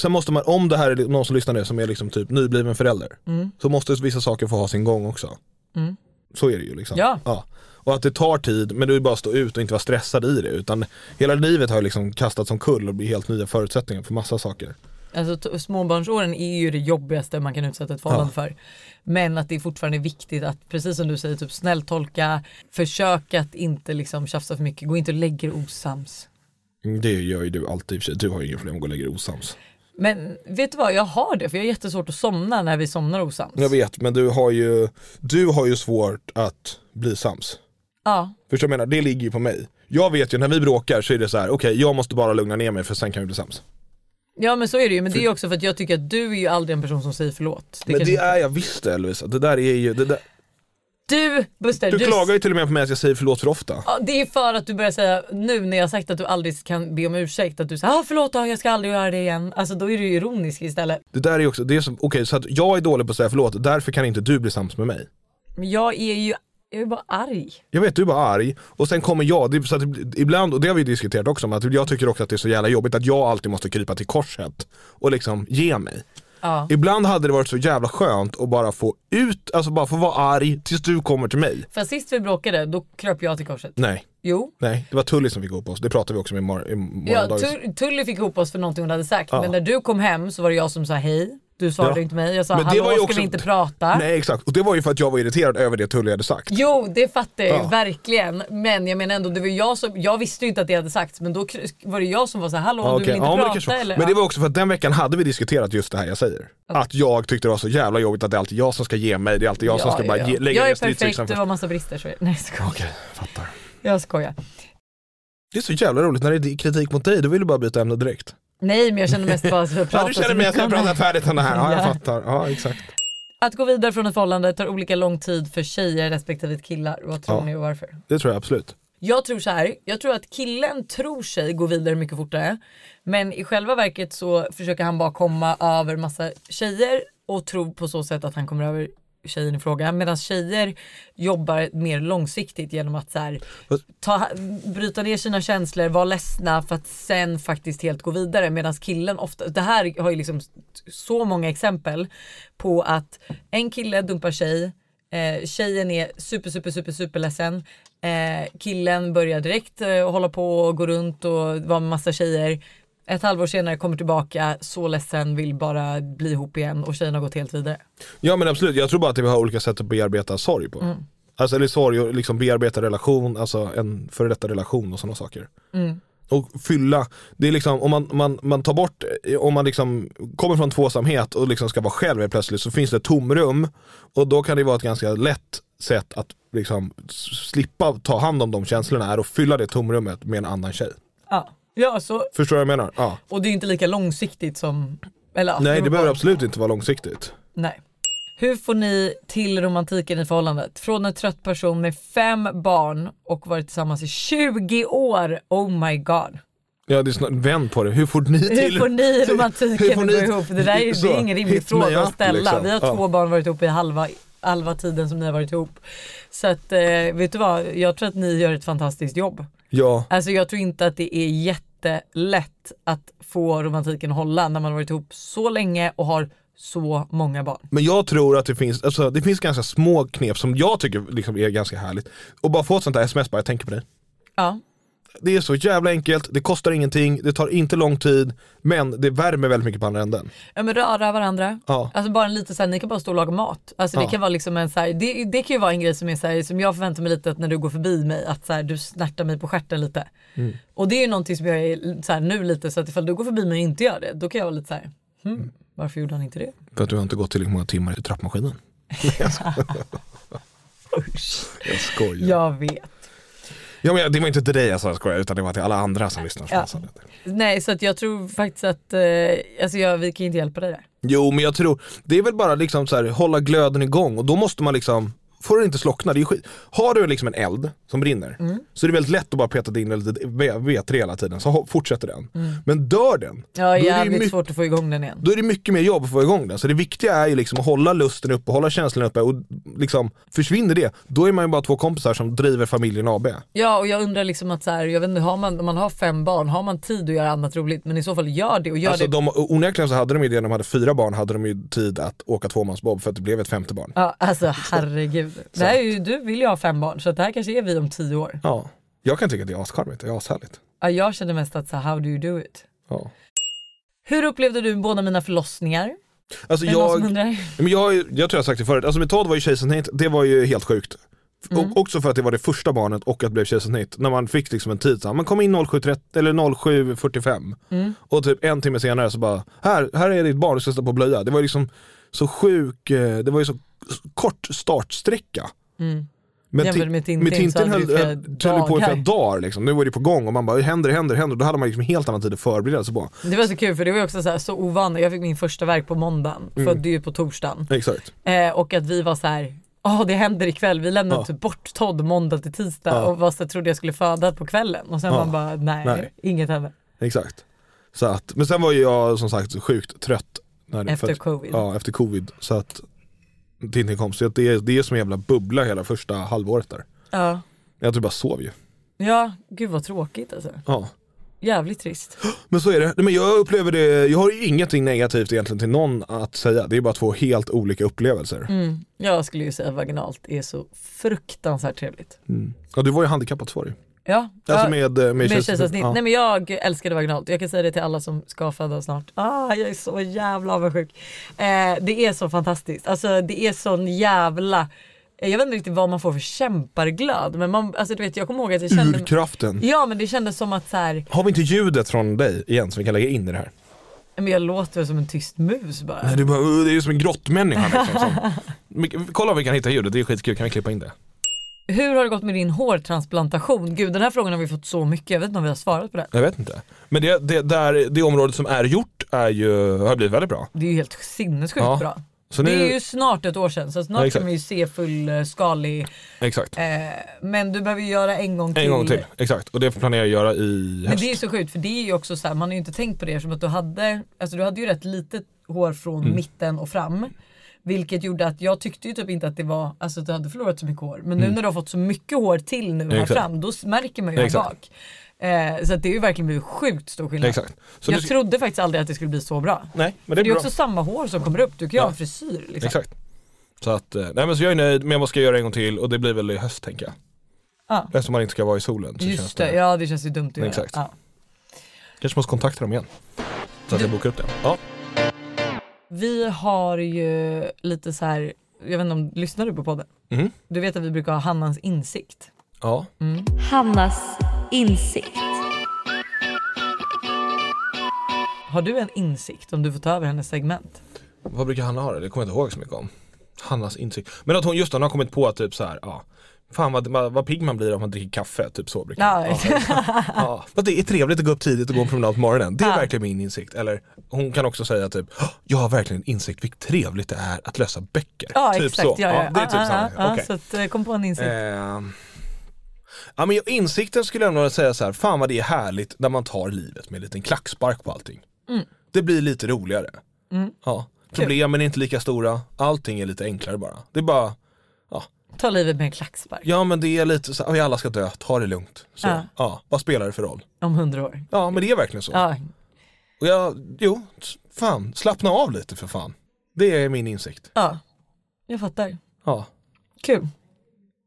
Sen måste man, om det här är någon som lyssnar nu som är liksom typ nybliven förälder,
Mm.
så måste vissa saker få ha sin gång också.
Mm.
Så är det ju liksom.
Ja.
Och att det tar tid, men du är bara att stå ut och inte vara stressad i det. Utan hela livet har liksom kastats omkull och blir helt nya förutsättningar för massa saker.
Alltså småbarnsåren är ju det jobbigaste man kan utsätta ett förhållande för. Men att det är fortfarande viktigt att, precis som du säger, typ snälltolka, försök att inte liksom tjafsa för mycket, gå inte och lägg er osams.
Mm, Det gör ju du alltid för sig. Du har ju inga problem att gå och lägga dig osams.
Men vet du vad, jag har det för jag har jättesvårt att somna när vi somnar osams.
Jag vet, men du har ju, du har ju svårt att bli sams.
Ja,
Förstår du vad jag menar? Det ligger ju på mig. Jag vet ju när vi bråkar så är det så här: okej jag måste bara lugna ner mig för sen kan vi bli sams.
Ja men så är det ju, men det är också för att jag tycker att du är ju aldrig en person som säger förlåt.
men
kanske
det är jag visst Elvis, det där är ju, det där,
Du Buster,
du
du,
klagar ju till och med på mig att jag säger förlåt för ofta.
Ja, det är för att du börjar säga nu när jag sagt att du aldrig kan be om ursäkt att du säger ah, förlåt då, jag ska aldrig göra det igen. Alltså då är du ironisk istället.
Det där är ju också, det är som, okej så att jag är dålig på att säga förlåt, därför kan inte du bli sams med mig.
Men jag är ju jag är bara arg.
Jag vet, du är bara arg och sen kommer jag, det, så att ibland, och det har vi diskuterat också om, att jag tycker också att det är så jävla jobbigt att jag alltid måste krypa till korset och liksom ge mig.
Ja.
Ibland hade det varit så jävla skönt att bara få ut, alltså bara få vara arg tills du kommer till mig.
För sist vi bråkade då kröp jag till korset.
Nej,
Jo.
nej, det var Tully som fick ihop oss, det pratade vi också med i, mor- i
Ja, Tully fick ihop oss för någonting hon hade sagt.
Ja.
Men när du kom hem så var det jag som sa hej. Du svarade
Ja.
inte mig. Jag sa
Men det
hallå
ju
ska
också-
vi inte prata?
Nej exakt, och det var ju för att jag var irriterad över det Tully hade sagt.
Jo det fattar jag ju
Ja.
verkligen. Men jag menar ändå det var jag som, jag visste ju inte att det hade sagts men då var det jag som var så här, hallå
Ja,
du vill inte
Ja, men, det
prata
kanske var.
eller?
men det var också för att den veckan hade vi diskuterat just det här jag säger. Att jag tyckte det var så jävla jobbigt att det är alltid jag som ska ge mig, det är alltid jag som ska bara ge, lägga
Jag
ner
är
stridsyxan
perfekt, du
först.
har massa brister. Så... Nej jag skojar.
Okej, fattar.
Jag skojar.
Det är så jävla roligt när det är kritik mot dig, då vill du bara byta ämne direkt.
Nej men jag känner mest bara att vi har
Ja, du känner mig att jag pratat
här.
färdigt om det här, ja jag
Ja.
fattar. Ja exakt.
Att gå vidare från ett förhållande tar olika lång tid för tjejer respektive killar. Vad tror
Ja.
ni och varför?
Det tror jag absolut.
Jag tror så här. jag tror att killen tror sig gå vidare mycket fortare. Men i själva verket så försöker han bara komma över massa tjejer och tror på så sätt att han kommer över tjejen i fråga. Medan tjejer jobbar mer långsiktigt genom att så här, ta, bryta ner sina känslor, vara ledsna för att sen faktiskt helt gå vidare. Medan killen ofta, det här har ju liksom så många exempel på att en kille dumpar tjej, eh, tjejen är super super super super ledsen. Eh, killen börjar direkt eh, hålla på och gå runt och vara med massa tjejer. Ett halvår senare kommer tillbaka, så ledsen, vill bara bli ihop igen och tjejen har gått helt vidare.
Ja men absolut, jag tror bara att vi har olika sätt att bearbeta sorg på.
Mm.
Alltså eller sorg och liksom bearbeta relation, alltså en före detta relation och sådana saker.
Mm.
Och fylla, det är liksom om man, man, man tar bort, om man liksom kommer från tvåsamhet och liksom ska vara själv helt plötsligt så finns det ett tomrum och då kan det vara ett ganska lätt sätt att liksom slippa ta hand om de känslorna är att fylla det tomrummet med en annan tjej.
Ja, ja så,
Förstår du vad jag menar? Ja.
och det är inte lika långsiktigt som... Eller, ja,
Nej det behöver absolut inte vara långsiktigt.
Nej. Hur får ni till romantiken i förhållandet? Från en trött person med fem barn och varit tillsammans i 20 år. Oh my god.
Ja det är snart, vänd på det, hur får ni till
Hur får ni romantiken
får
att
ni-
gå ihop? Det där är, det
så,
är ingen rimlig
hit me
fråga att
up,
ställa.
liksom.
Vi har
Ja.
två barn varit ihop i halva, halva tiden som ni har varit ihop. Så att, eh, vet du vad? Jag tror att ni gör ett fantastiskt jobb.
Ja,
Alltså jag tror inte att det är jättelätt att få romantiken att hålla när man varit ihop så länge och har så många barn.
Men jag tror att det finns, alltså, det finns ganska små knep som jag tycker liksom är ganska härligt. Och bara få ett sånt där sms bara, jag tänker på dig.
Ja.
Det är så jävla enkelt, det kostar ingenting, det tar inte lång tid, men det värmer väldigt mycket på andra änden.
Ja men röra varandra.
Ja.
Alltså bara en lite såhär, ni kan bara stå och laga mat. Alltså det
Ja.
kan vara liksom en såhär, det, det kan ju vara en grej som är såhär, som jag förväntar mig lite att när du går förbi mig, att såhär, du snärtar mig på stjärten lite.
Mm.
Och det är ju någonting som jag är såhär, nu lite, så att ifall du går förbi mig och inte gör det, då kan jag vara lite såhär, hmm, varför gjorde han inte det?
För att du har inte gått tillräckligt många timmar i trappmaskinen. skojar. jag skojar.
Jag vet.
Ja, men det var inte till dig jag sa jag skojar, utan det var till alla andra som lyssnar. som
Ja.
sa det.
Nej så att jag tror faktiskt att, eh, alltså jag, vi kan inte hjälpa dig där.
Jo men jag tror, det är väl bara liksom så här, hålla glöden igång och då måste man liksom Får den inte slockna, det är skit. Har du liksom en eld som brinner
Mm.
så är det väldigt lätt att bara peta in lite V- V3 hela tiden, så fortsätter den.
Mm.
Men dör den,
Ja
då är, det mycket,
svårt att få igång den igen.
då är det mycket mer jobb att få igång den. Så det viktiga är ju liksom att hålla lusten uppe, hålla känslan uppe och liksom försvinner det, då är man ju bara två kompisar som driver familjen AB.
Ja och jag undrar liksom att så här, jag vet inte, har man, om man har fem barn, har man tid att göra annat roligt? Men i så fall gör det och gör
Alltså
det.
de, onekligen så hade de ju det när de hade fyra barn, hade de ju tid att åka tvåmansbob för att det blev ett femte barn.
Ja alltså herregud. Det här är ju, du vill ju ha fem barn så det här kanske är vi om tio år.
Ja. Jag kan tycka att det är ascharmigt, det är ashärligt.
Ja, jag känner mest att så här, how do you do it?
Ja.
Hur upplevde du båda mina förlossningar?
Alltså jag, men jag, jag tror jag sagt det förut, alltså med Todd var ju kejsarsnitt, det var ju helt sjukt.
Mm.
Också för att det var det första barnet och att det blev kejsarsnitt. När man fick liksom en tid, så man kom in 07.30 eller 07.45
Mm.
och typ en timme senare så bara, här, här är ditt barn, du ska sätta på blöja. Det var liksom så sjuk, eh, det var ju så kort startsträcka.
Mm.
Men Ti-
med Tintin
med Tintin höll, höll, höll på i flera
dagar.
liksom. Nu var det på gång och man bara, händer, händer, händer. Då hade man liksom helt annan tid att förbereda sig på.
Det var så kul för det var också så, här, så ovanligt. Jag fick min första verk på måndagen,
Mm.
födde ju på torsdagen.
Exakt.
Eh, och att vi var så här. Ja det händer ikväll, vi lämnade
Ja.
typ bort Todd måndag till tisdag
Ja.
och var så, trodde jag skulle föda på kvällen och sen
Ja.
man bara nej,
Nej.
inget hände.
Exakt. Så att, men sen var ju jag som sagt sjukt trött. När det-
Efter
att-
covid.
Ja, efter covid. Så att Tintin kom. Så att det, är- det är som en jävla bubbla hela första halvåret där.
Ja.
Jag tror bara sov ju.
ja, gud vad tråkigt alltså.
Ja.
Jävligt trist.
Men så är det. Men jag upplever det, jag har ingenting negativt egentligen till någon att säga. Det är bara två helt olika upplevelser.
Mm. Jag skulle ju säga vaginalt är så fruktansvärt trevligt.
Mm. Ja, du var ju handikappad var det.
Ja,
Alltså
ja,
med, eh, med,
med
kejsarsnitt.
kejsarsnitt.
Ja.
Nej men jag älskade vaginalt. Jag kan säga det till alla som ska föda snart. Ah, jag är så jävla avundsjuk. Eh, det är så fantastiskt. Alltså det är sån jävla jag vet inte riktigt vad man får för kämparglöd men man, alltså du vet jag kommer ihåg att jag kände
Urkraften.
Ja men det kändes som att så här,
Har vi inte ljudet från dig igen som vi kan lägga in i det här?
men jag låter som en tyst mus bara.
Nej, det, är bara, det är ju som en grottmänniska liksom. Som, kolla om vi kan hitta ljudet, det är skitkul. Kan vi klippa in det?
Hur har det gått med din hårtransplantation? Gud den här frågan har vi fått så mycket, jag vet inte om vi har svarat på det.
Jag vet inte. Men det, det, där, det området som är gjort är ju, har blivit väldigt bra.
Det är ju helt sinnessjukt
Ja.
bra.
Så
Det
nu,
är ju snart ett år sedan så snart
Ja,
kan vi ju se fullskalig
Exakt.
eh, Men du behöver ju göra en gång till.
En gång till, exakt. Och det planerar jag göra i
Men
höst.
det är så sjukt för det är ju också så här, man har ju inte tänkt på det som att du hade, alltså du hade ju rätt litet hår från
Mm.
mitten och fram. Vilket gjorde att jag tyckte ju typ inte att det var, alltså att du hade förlorat så mycket hår. Men nu
Mm.
när du har fått så mycket hår till nu här
Exakt.
fram, då märker man ju här bak. Eh, så det är ju verkligen blivit sjukt stor skillnad.
Exakt. Så
jag
nu-
trodde faktiskt aldrig att det skulle bli så bra.
Nej, men det
För
är
det är också samma hår som kommer upp, du kan ju
Ja.
ha en frisyr liksom.
Exakt. Så att, eh, nej men så jag är nöjd, men jag måste göra en gång till och det blir väl i höst tänker jag.
Ja.
Eftersom man inte ska vara i solen så känns
Just det, ja det känns ju dumt att göra.
Exakt.
Ja.
Kanske måste kontakta dem igen. Så att jag bokar upp det. Ja.
Vi har ju lite så här, jag vet inte om, lyssnar du på podden?
Mhm.
Du vet att vi brukar ha Hannans insikt.
Ja.
Mm.
Hannas insikt.
Har du en insikt om du får ta över hennes segment?
Vad brukar Hanna ha det? Det kommer jag inte ihåg så mycket om. Hannas insikt. Men att hon just hon har kommit på att typ så här, ja. Fan vad, vad, vad pigg man blir om man dricker kaffe, typ så brukar
Ja,
ja, ja. Fast det är trevligt att gå upp tidigt och gå en promenad på morgonen. Det är
Ja.
verkligen min insikt. Eller hon kan också säga typ, "Åh, jag har verkligen insikt vilket trevligt det är att läsa böcker.
Ja
typ
exakt,
så.
ja, ja.
det är typ samma.
ja,
Okej.
Så att, eh, kom på en insikt.
Eh, ja men jag- insikten skulle jag nog säga så här, fan vad det är härligt när man tar livet med en liten klackspark på allting.
Mm.
Det blir lite roligare.
Mm.
Ja. Problemen är inte lika stora, allting är lite enklare bara. Det är bara,
Ta livet med en klackspark.
ja men det är lite så här, "Oj, alla ska dö, ta det lugnt. Så,
Ja.
ja. vad spelar det för roll?
Om hundra år.
Ja men det är verkligen så.
Ja.
Och jag, jo, fan, slappna av lite för fan. Det är min insikt.
ja, jag fattar.
Ja.
Kul.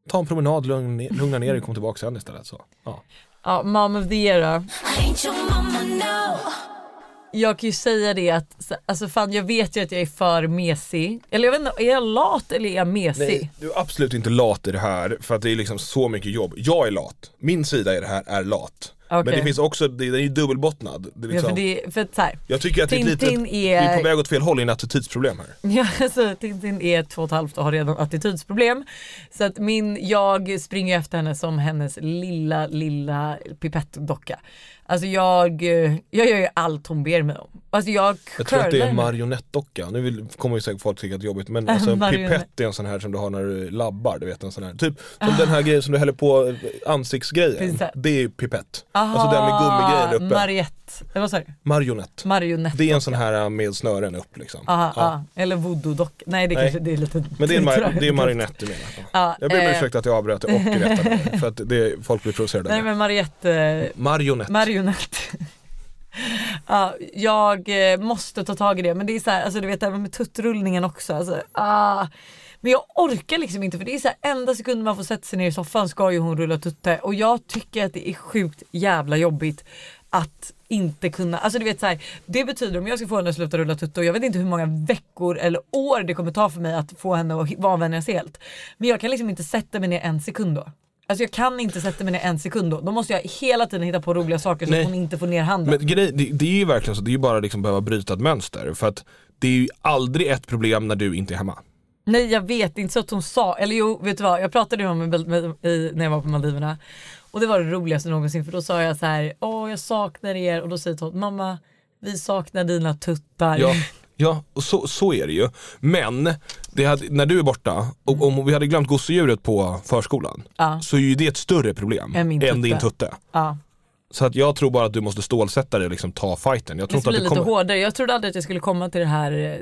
Ta en promenad, lugn, ner- lugna ner dig och kom tillbaka sen istället. Så. Ja.
Ja, mom of the year då. Jag kan ju säga det att, så- alltså fan jag vet ju att jag är för mesig. Eller jag vet inte, är jag lat eller är jag mesig?
Nej, du är absolut inte lat i det här för att det är liksom så mycket jobb. Jag är lat, min sida i det här är lat. Men
Okej.
det finns också, det, den är ju dubbelbottnad. Det är
Ja,
liksom,
för det, för så här,
jag tycker att det är, litet,
Tintin
vi är
är-
på väg åt fel håll i en attitydsproblem här.
Ja, alltså Tintin är två och ett halvt och har redan attitydsproblem. Så att min, jag springer efter henne som hennes lilla, lilla pipettdocka. Alltså jag, eh, jag gör ju allt hon ber mig om. Alltså jag
Jag tror att det är marionettdocka, nu vill, kommer ju säkert folk tycka att det är jobbigt men alltså en
Marionett.
pipett är en sån här som du har när du labbar, du vet en sån här, typ som den här grejen som du häller på eh, ansiktsgrejen, det är pipett.
Aha,
Alltså den med gummigrejen uppe.
Mariette, eller vad sa du?
Marionett.
Marionett.
Det är en sån här eh, med snören upp liksom.
Aha,
Ja.
ja. Eller voodoo-docka. Nej det
Nej.
kanske det är lite
Men det är, mar- det är marionett du menar? Ja, Jag ber om
eh,
ursäkt att jag avbröt och rättade för att det, folk blir provocerade.
Nej men Mariette, eh,
Marionett
marionett. ja, jag eh, måste ta tag i det men det är så här, alltså du vet även med tuttrullningen också. Alltså, ah. Men jag orkar liksom inte för det är så här, enda sekunden man får sätta sig ner i soffan ska ju hon rulla tutte och jag tycker att det är sjukt jävla jobbigt att inte kunna, alltså du vet så här, det betyder om jag ska få henne att sluta rulla tutte och jag vet inte hur många veckor eller år det kommer ta för mig att få henne att vanvänjas helt. Men jag kan liksom inte sätta mig ner en sekund då. Alltså jag kan inte sätta mig ner en sekund då. Då måste jag hela tiden hitta på roliga saker så
Nej.
att hon inte får ner handen.
Men grej, det, det är ju verkligen så, det är ju bara liksom behöva bryta ett mönster. För att det är ju aldrig ett problem när du inte är hemma.
Nej jag vet, inte så att hon sa, eller jo vet du vad, jag pratade ju om med, med, i, när jag var på Maldiverna och det var det roligaste någonsin för då sa jag så här, åh jag saknar er och då säger Todd, mamma vi saknar dina tuttar.
Ja, ja och så, så är det ju. Men det hade, när du är borta, och om vi hade glömt gosedjuret på förskolan,
Ja.
så är ju det ett större problem
Än
än din
tutte. Ja.
Så att jag tror bara att du måste stålsätta dig och liksom ta fighten. Jag tror
Det
inte att
blir
det
lite
kommer...
hårdare. Jag trodde aldrig att jag skulle komma till det här eh,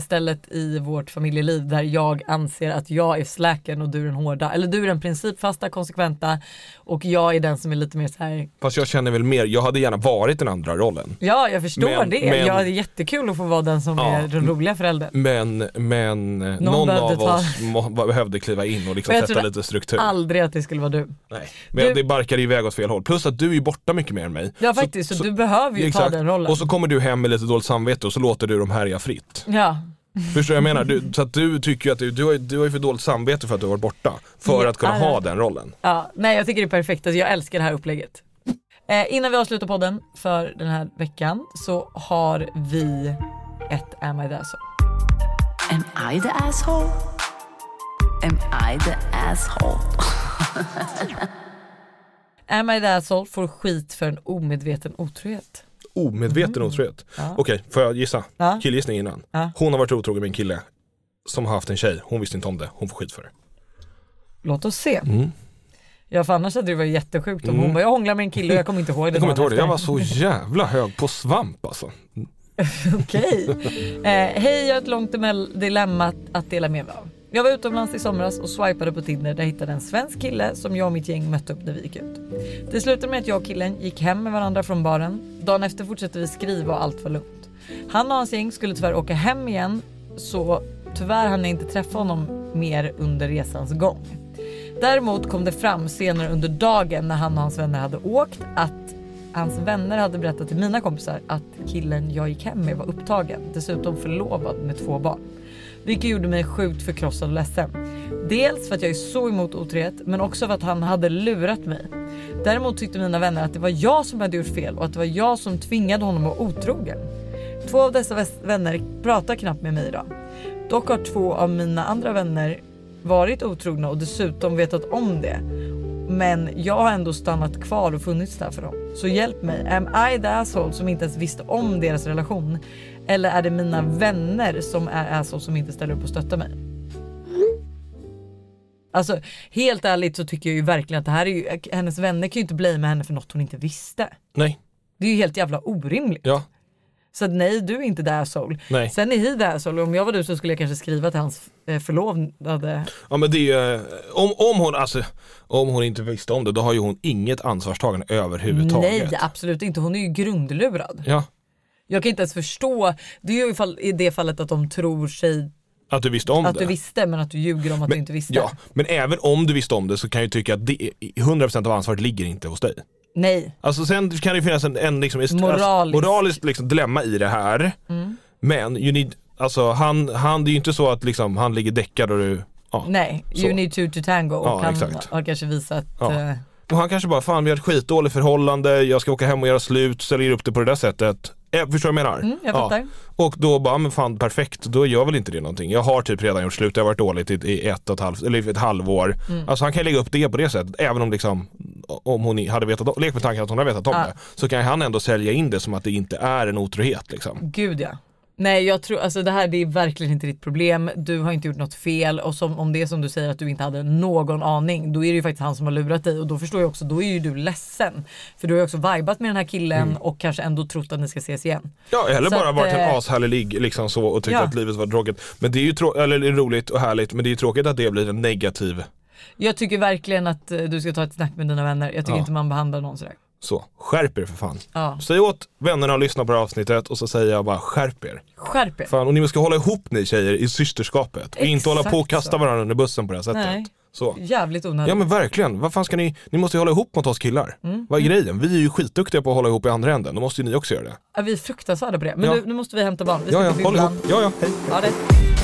stället i vårt familjeliv där jag anser att jag är släken och du är den hårda. Eller du är den principfasta, konsekventa och jag är den som är lite mer så här.
Fast jag känner väl mer, jag hade gärna varit den andra rollen.
ja jag förstår
Men-
det.
men-
Ja, det är jättekul att få vara den som
Ja.
är den roliga föräldern.
Men, men någon, någon av
ta-
oss må, behövde kliva in och liksom
jag
sätta lite struktur.
Aldrig att det skulle vara du.
Nej. Men
Du-
det barkar iväg åt fel håll. Plus att du är borta mycket mer än mig.
Ja faktiskt, så, du behöver ju ta
Exakt.
den rollen.
Och så kommer du hem med lite dåligt samvete och så låter du dem härja fritt.
Ja.
Förstår du vad jag menar? Du, så att du tycker ju att du, du, har, du har ju för dåligt samvete för att du har varit borta. För
Ja,
att kunna
ja.
ha den rollen.
Ja, nej jag tycker det är perfekt. Alltså, jag älskar det här upplägget. Eh, innan vi avslutar podden för den här veckan så har vi ett Am I the asshole?
Am I the asshole? Am I the asshole?
Am I the asshole får skit för en omedveten otrohet.
Omedveten otrohet. Okej, får jag gissa?
Mm. Ja.
Killgissning innan.
Ja.
Hon har varit otrogen med en kille som har haft en tjej. Hon visste inte om det. Hon får skit för det.
Låt oss se.
Mm.
Ja för annars hade det varit jättesjukt om hon bara jag hånglar med en kille och jag kommer inte ihåg det
Jag kommer inte ihåg det. Jag var
efter."
så jävla hög på svamp alltså.
Okej. Eh, Hej, jag har ett långt dilemma att- att dela med mig av. Jag var utomlands i somras och swipade på Tinder där jag hittade en svensk kille som jag och mitt gäng mötte upp när vi gick ut. Det slutade med att jag och killen gick hem med varandra från baren. Dagen efter fortsatte vi skriva och allt var lugnt. Han och hans gäng skulle tyvärr åka hem igen så tyvärr hann jag inte träffa honom mer under resans gång. Däremot kom det fram senare under dagen när han och hans vänner hade åkt att hans vänner hade berättat till mina kompisar att killen jag gick hem med var upptagen, dessutom förlovad med två barn. Vilket gjorde mig sjukt förkrossad och ledsen. Dels för att jag är så emot otrohet men också för att han hade lurat mig. Däremot tyckte mina vänner att det var jag som hade gjort fel och att det var jag som tvingade honom att vara otrogen. Två av dessa vänner pratar knappt med mig idag. Dock har två av mina andra vänner varit otrogna och dessutom vetat om det. Men jag har ändå stannat kvar och funnits där för dem. Så hjälp mig, am I the asshole som inte ens visste om deras relation? Eller är det mina vänner som är asshole som inte ställer upp och stöttar mig? Alltså helt ärligt så tycker jag ju verkligen att det här är ju, hennes vänner kan ju inte blamea henne för något hon inte visste.
Nej.
Det är ju helt jävla orimligt.
Ja.
Så att nej, du är inte the asshole.
Nej.
Sen är he the asshole. Om jag var du så skulle jag kanske skriva till hans eh, förlovade.
Ja men det är eh, om, om hon alltså, om hon inte visste om det då har ju hon inget ansvarstagande överhuvudtaget.
Nej, absolut inte. Hon är ju grundlurad.
Ja,
Jag kan inte ens förstå. Det är ju i, det fallet att de tror sig
att du visste om
att
det.
du visste men att du ljuger om att du inte visste.
Ja, men även om du visste om det så kan jag ju tycka att det, 100% av ansvaret ligger inte hos dig.
Nej.
Alltså sen kan det finnas en, en liksom,
Moralisk.
moraliskt liksom, dilemma i det här.
Mm.
Men you need, alltså, han, han, det är ju inte så att liksom, han ligger däckad och du, ja.
Nej,
Så.
you need two to tango. Och
Ja,
han
exakt.
har kanske visat.
Ja.
eh,
Och han kanske bara, fan vi har ett skitdåligt förhållande, jag ska åka hem och göra slut, säljer upp det på det där sättet. Eh, förstår vad jag menar?
Mm, jag fattar.
Och då bara, men fan perfekt, då gör väl inte det någonting. Jag har typ redan gjort slut, det har varit dåligt i, i ett och ett halvt, eller ett halvår.
Mm.
Alltså han kan lägga upp det på det sättet, även om liksom, om hon hade vetat lek med tanken att hon har vetat om
Ja.
det. Så kan han ändå sälja in det som att det inte är en otrohet liksom.
Gud ja. Nej jag tror, alltså det här det är verkligen inte ditt problem. Du har inte gjort något fel och som, om det är som du säger att du inte hade någon aning då är det ju faktiskt han som har lurat dig och då förstår jag också, då är ju du ledsen. För du har ju också vibat med den här killen
Mm.
och kanske ändå trott att ni ska ses igen.
Ja, eller
Så
bara
att,
varit en
eh,
ashärlig ligg liksom så och tyckt
Ja.
att livet var tråkigt. Men det är ju trå- eller roligt och härligt, men det är ju tråkigt att det blir en negativ
Jag tycker verkligen att eh, du ska ta ett snack med dina vänner. Jag tycker
Ja.
inte man behandlar någon sådär.
Så. Skärp er för fan.
Ja.
Säg åt vännerna att lyssna på det här avsnittet och så säger jag bara skärp er.
Skärp er.
Fan, och ni ska hålla ihop ni tjejer i systerskapet och inte hålla på och
Exakt
kasta
så.
varandra under bussen på det här sättet.
Nej.
Så.
Jävligt onödigt.
Ja men verkligen, vad fan ska ni, ni måste ju hålla ihop mot oss killar.
Mm.
Vad är grejen? Vi är ju skitduktiga på att hålla ihop i andra änden, då måste ju ni också göra det.
Ja, vi är fruktansvärda på det. Men
Ja.
nu, nu måste vi hämta barn. Vi ska
Ja ja, håll ihop. Ja ja, hej.
Ja, det.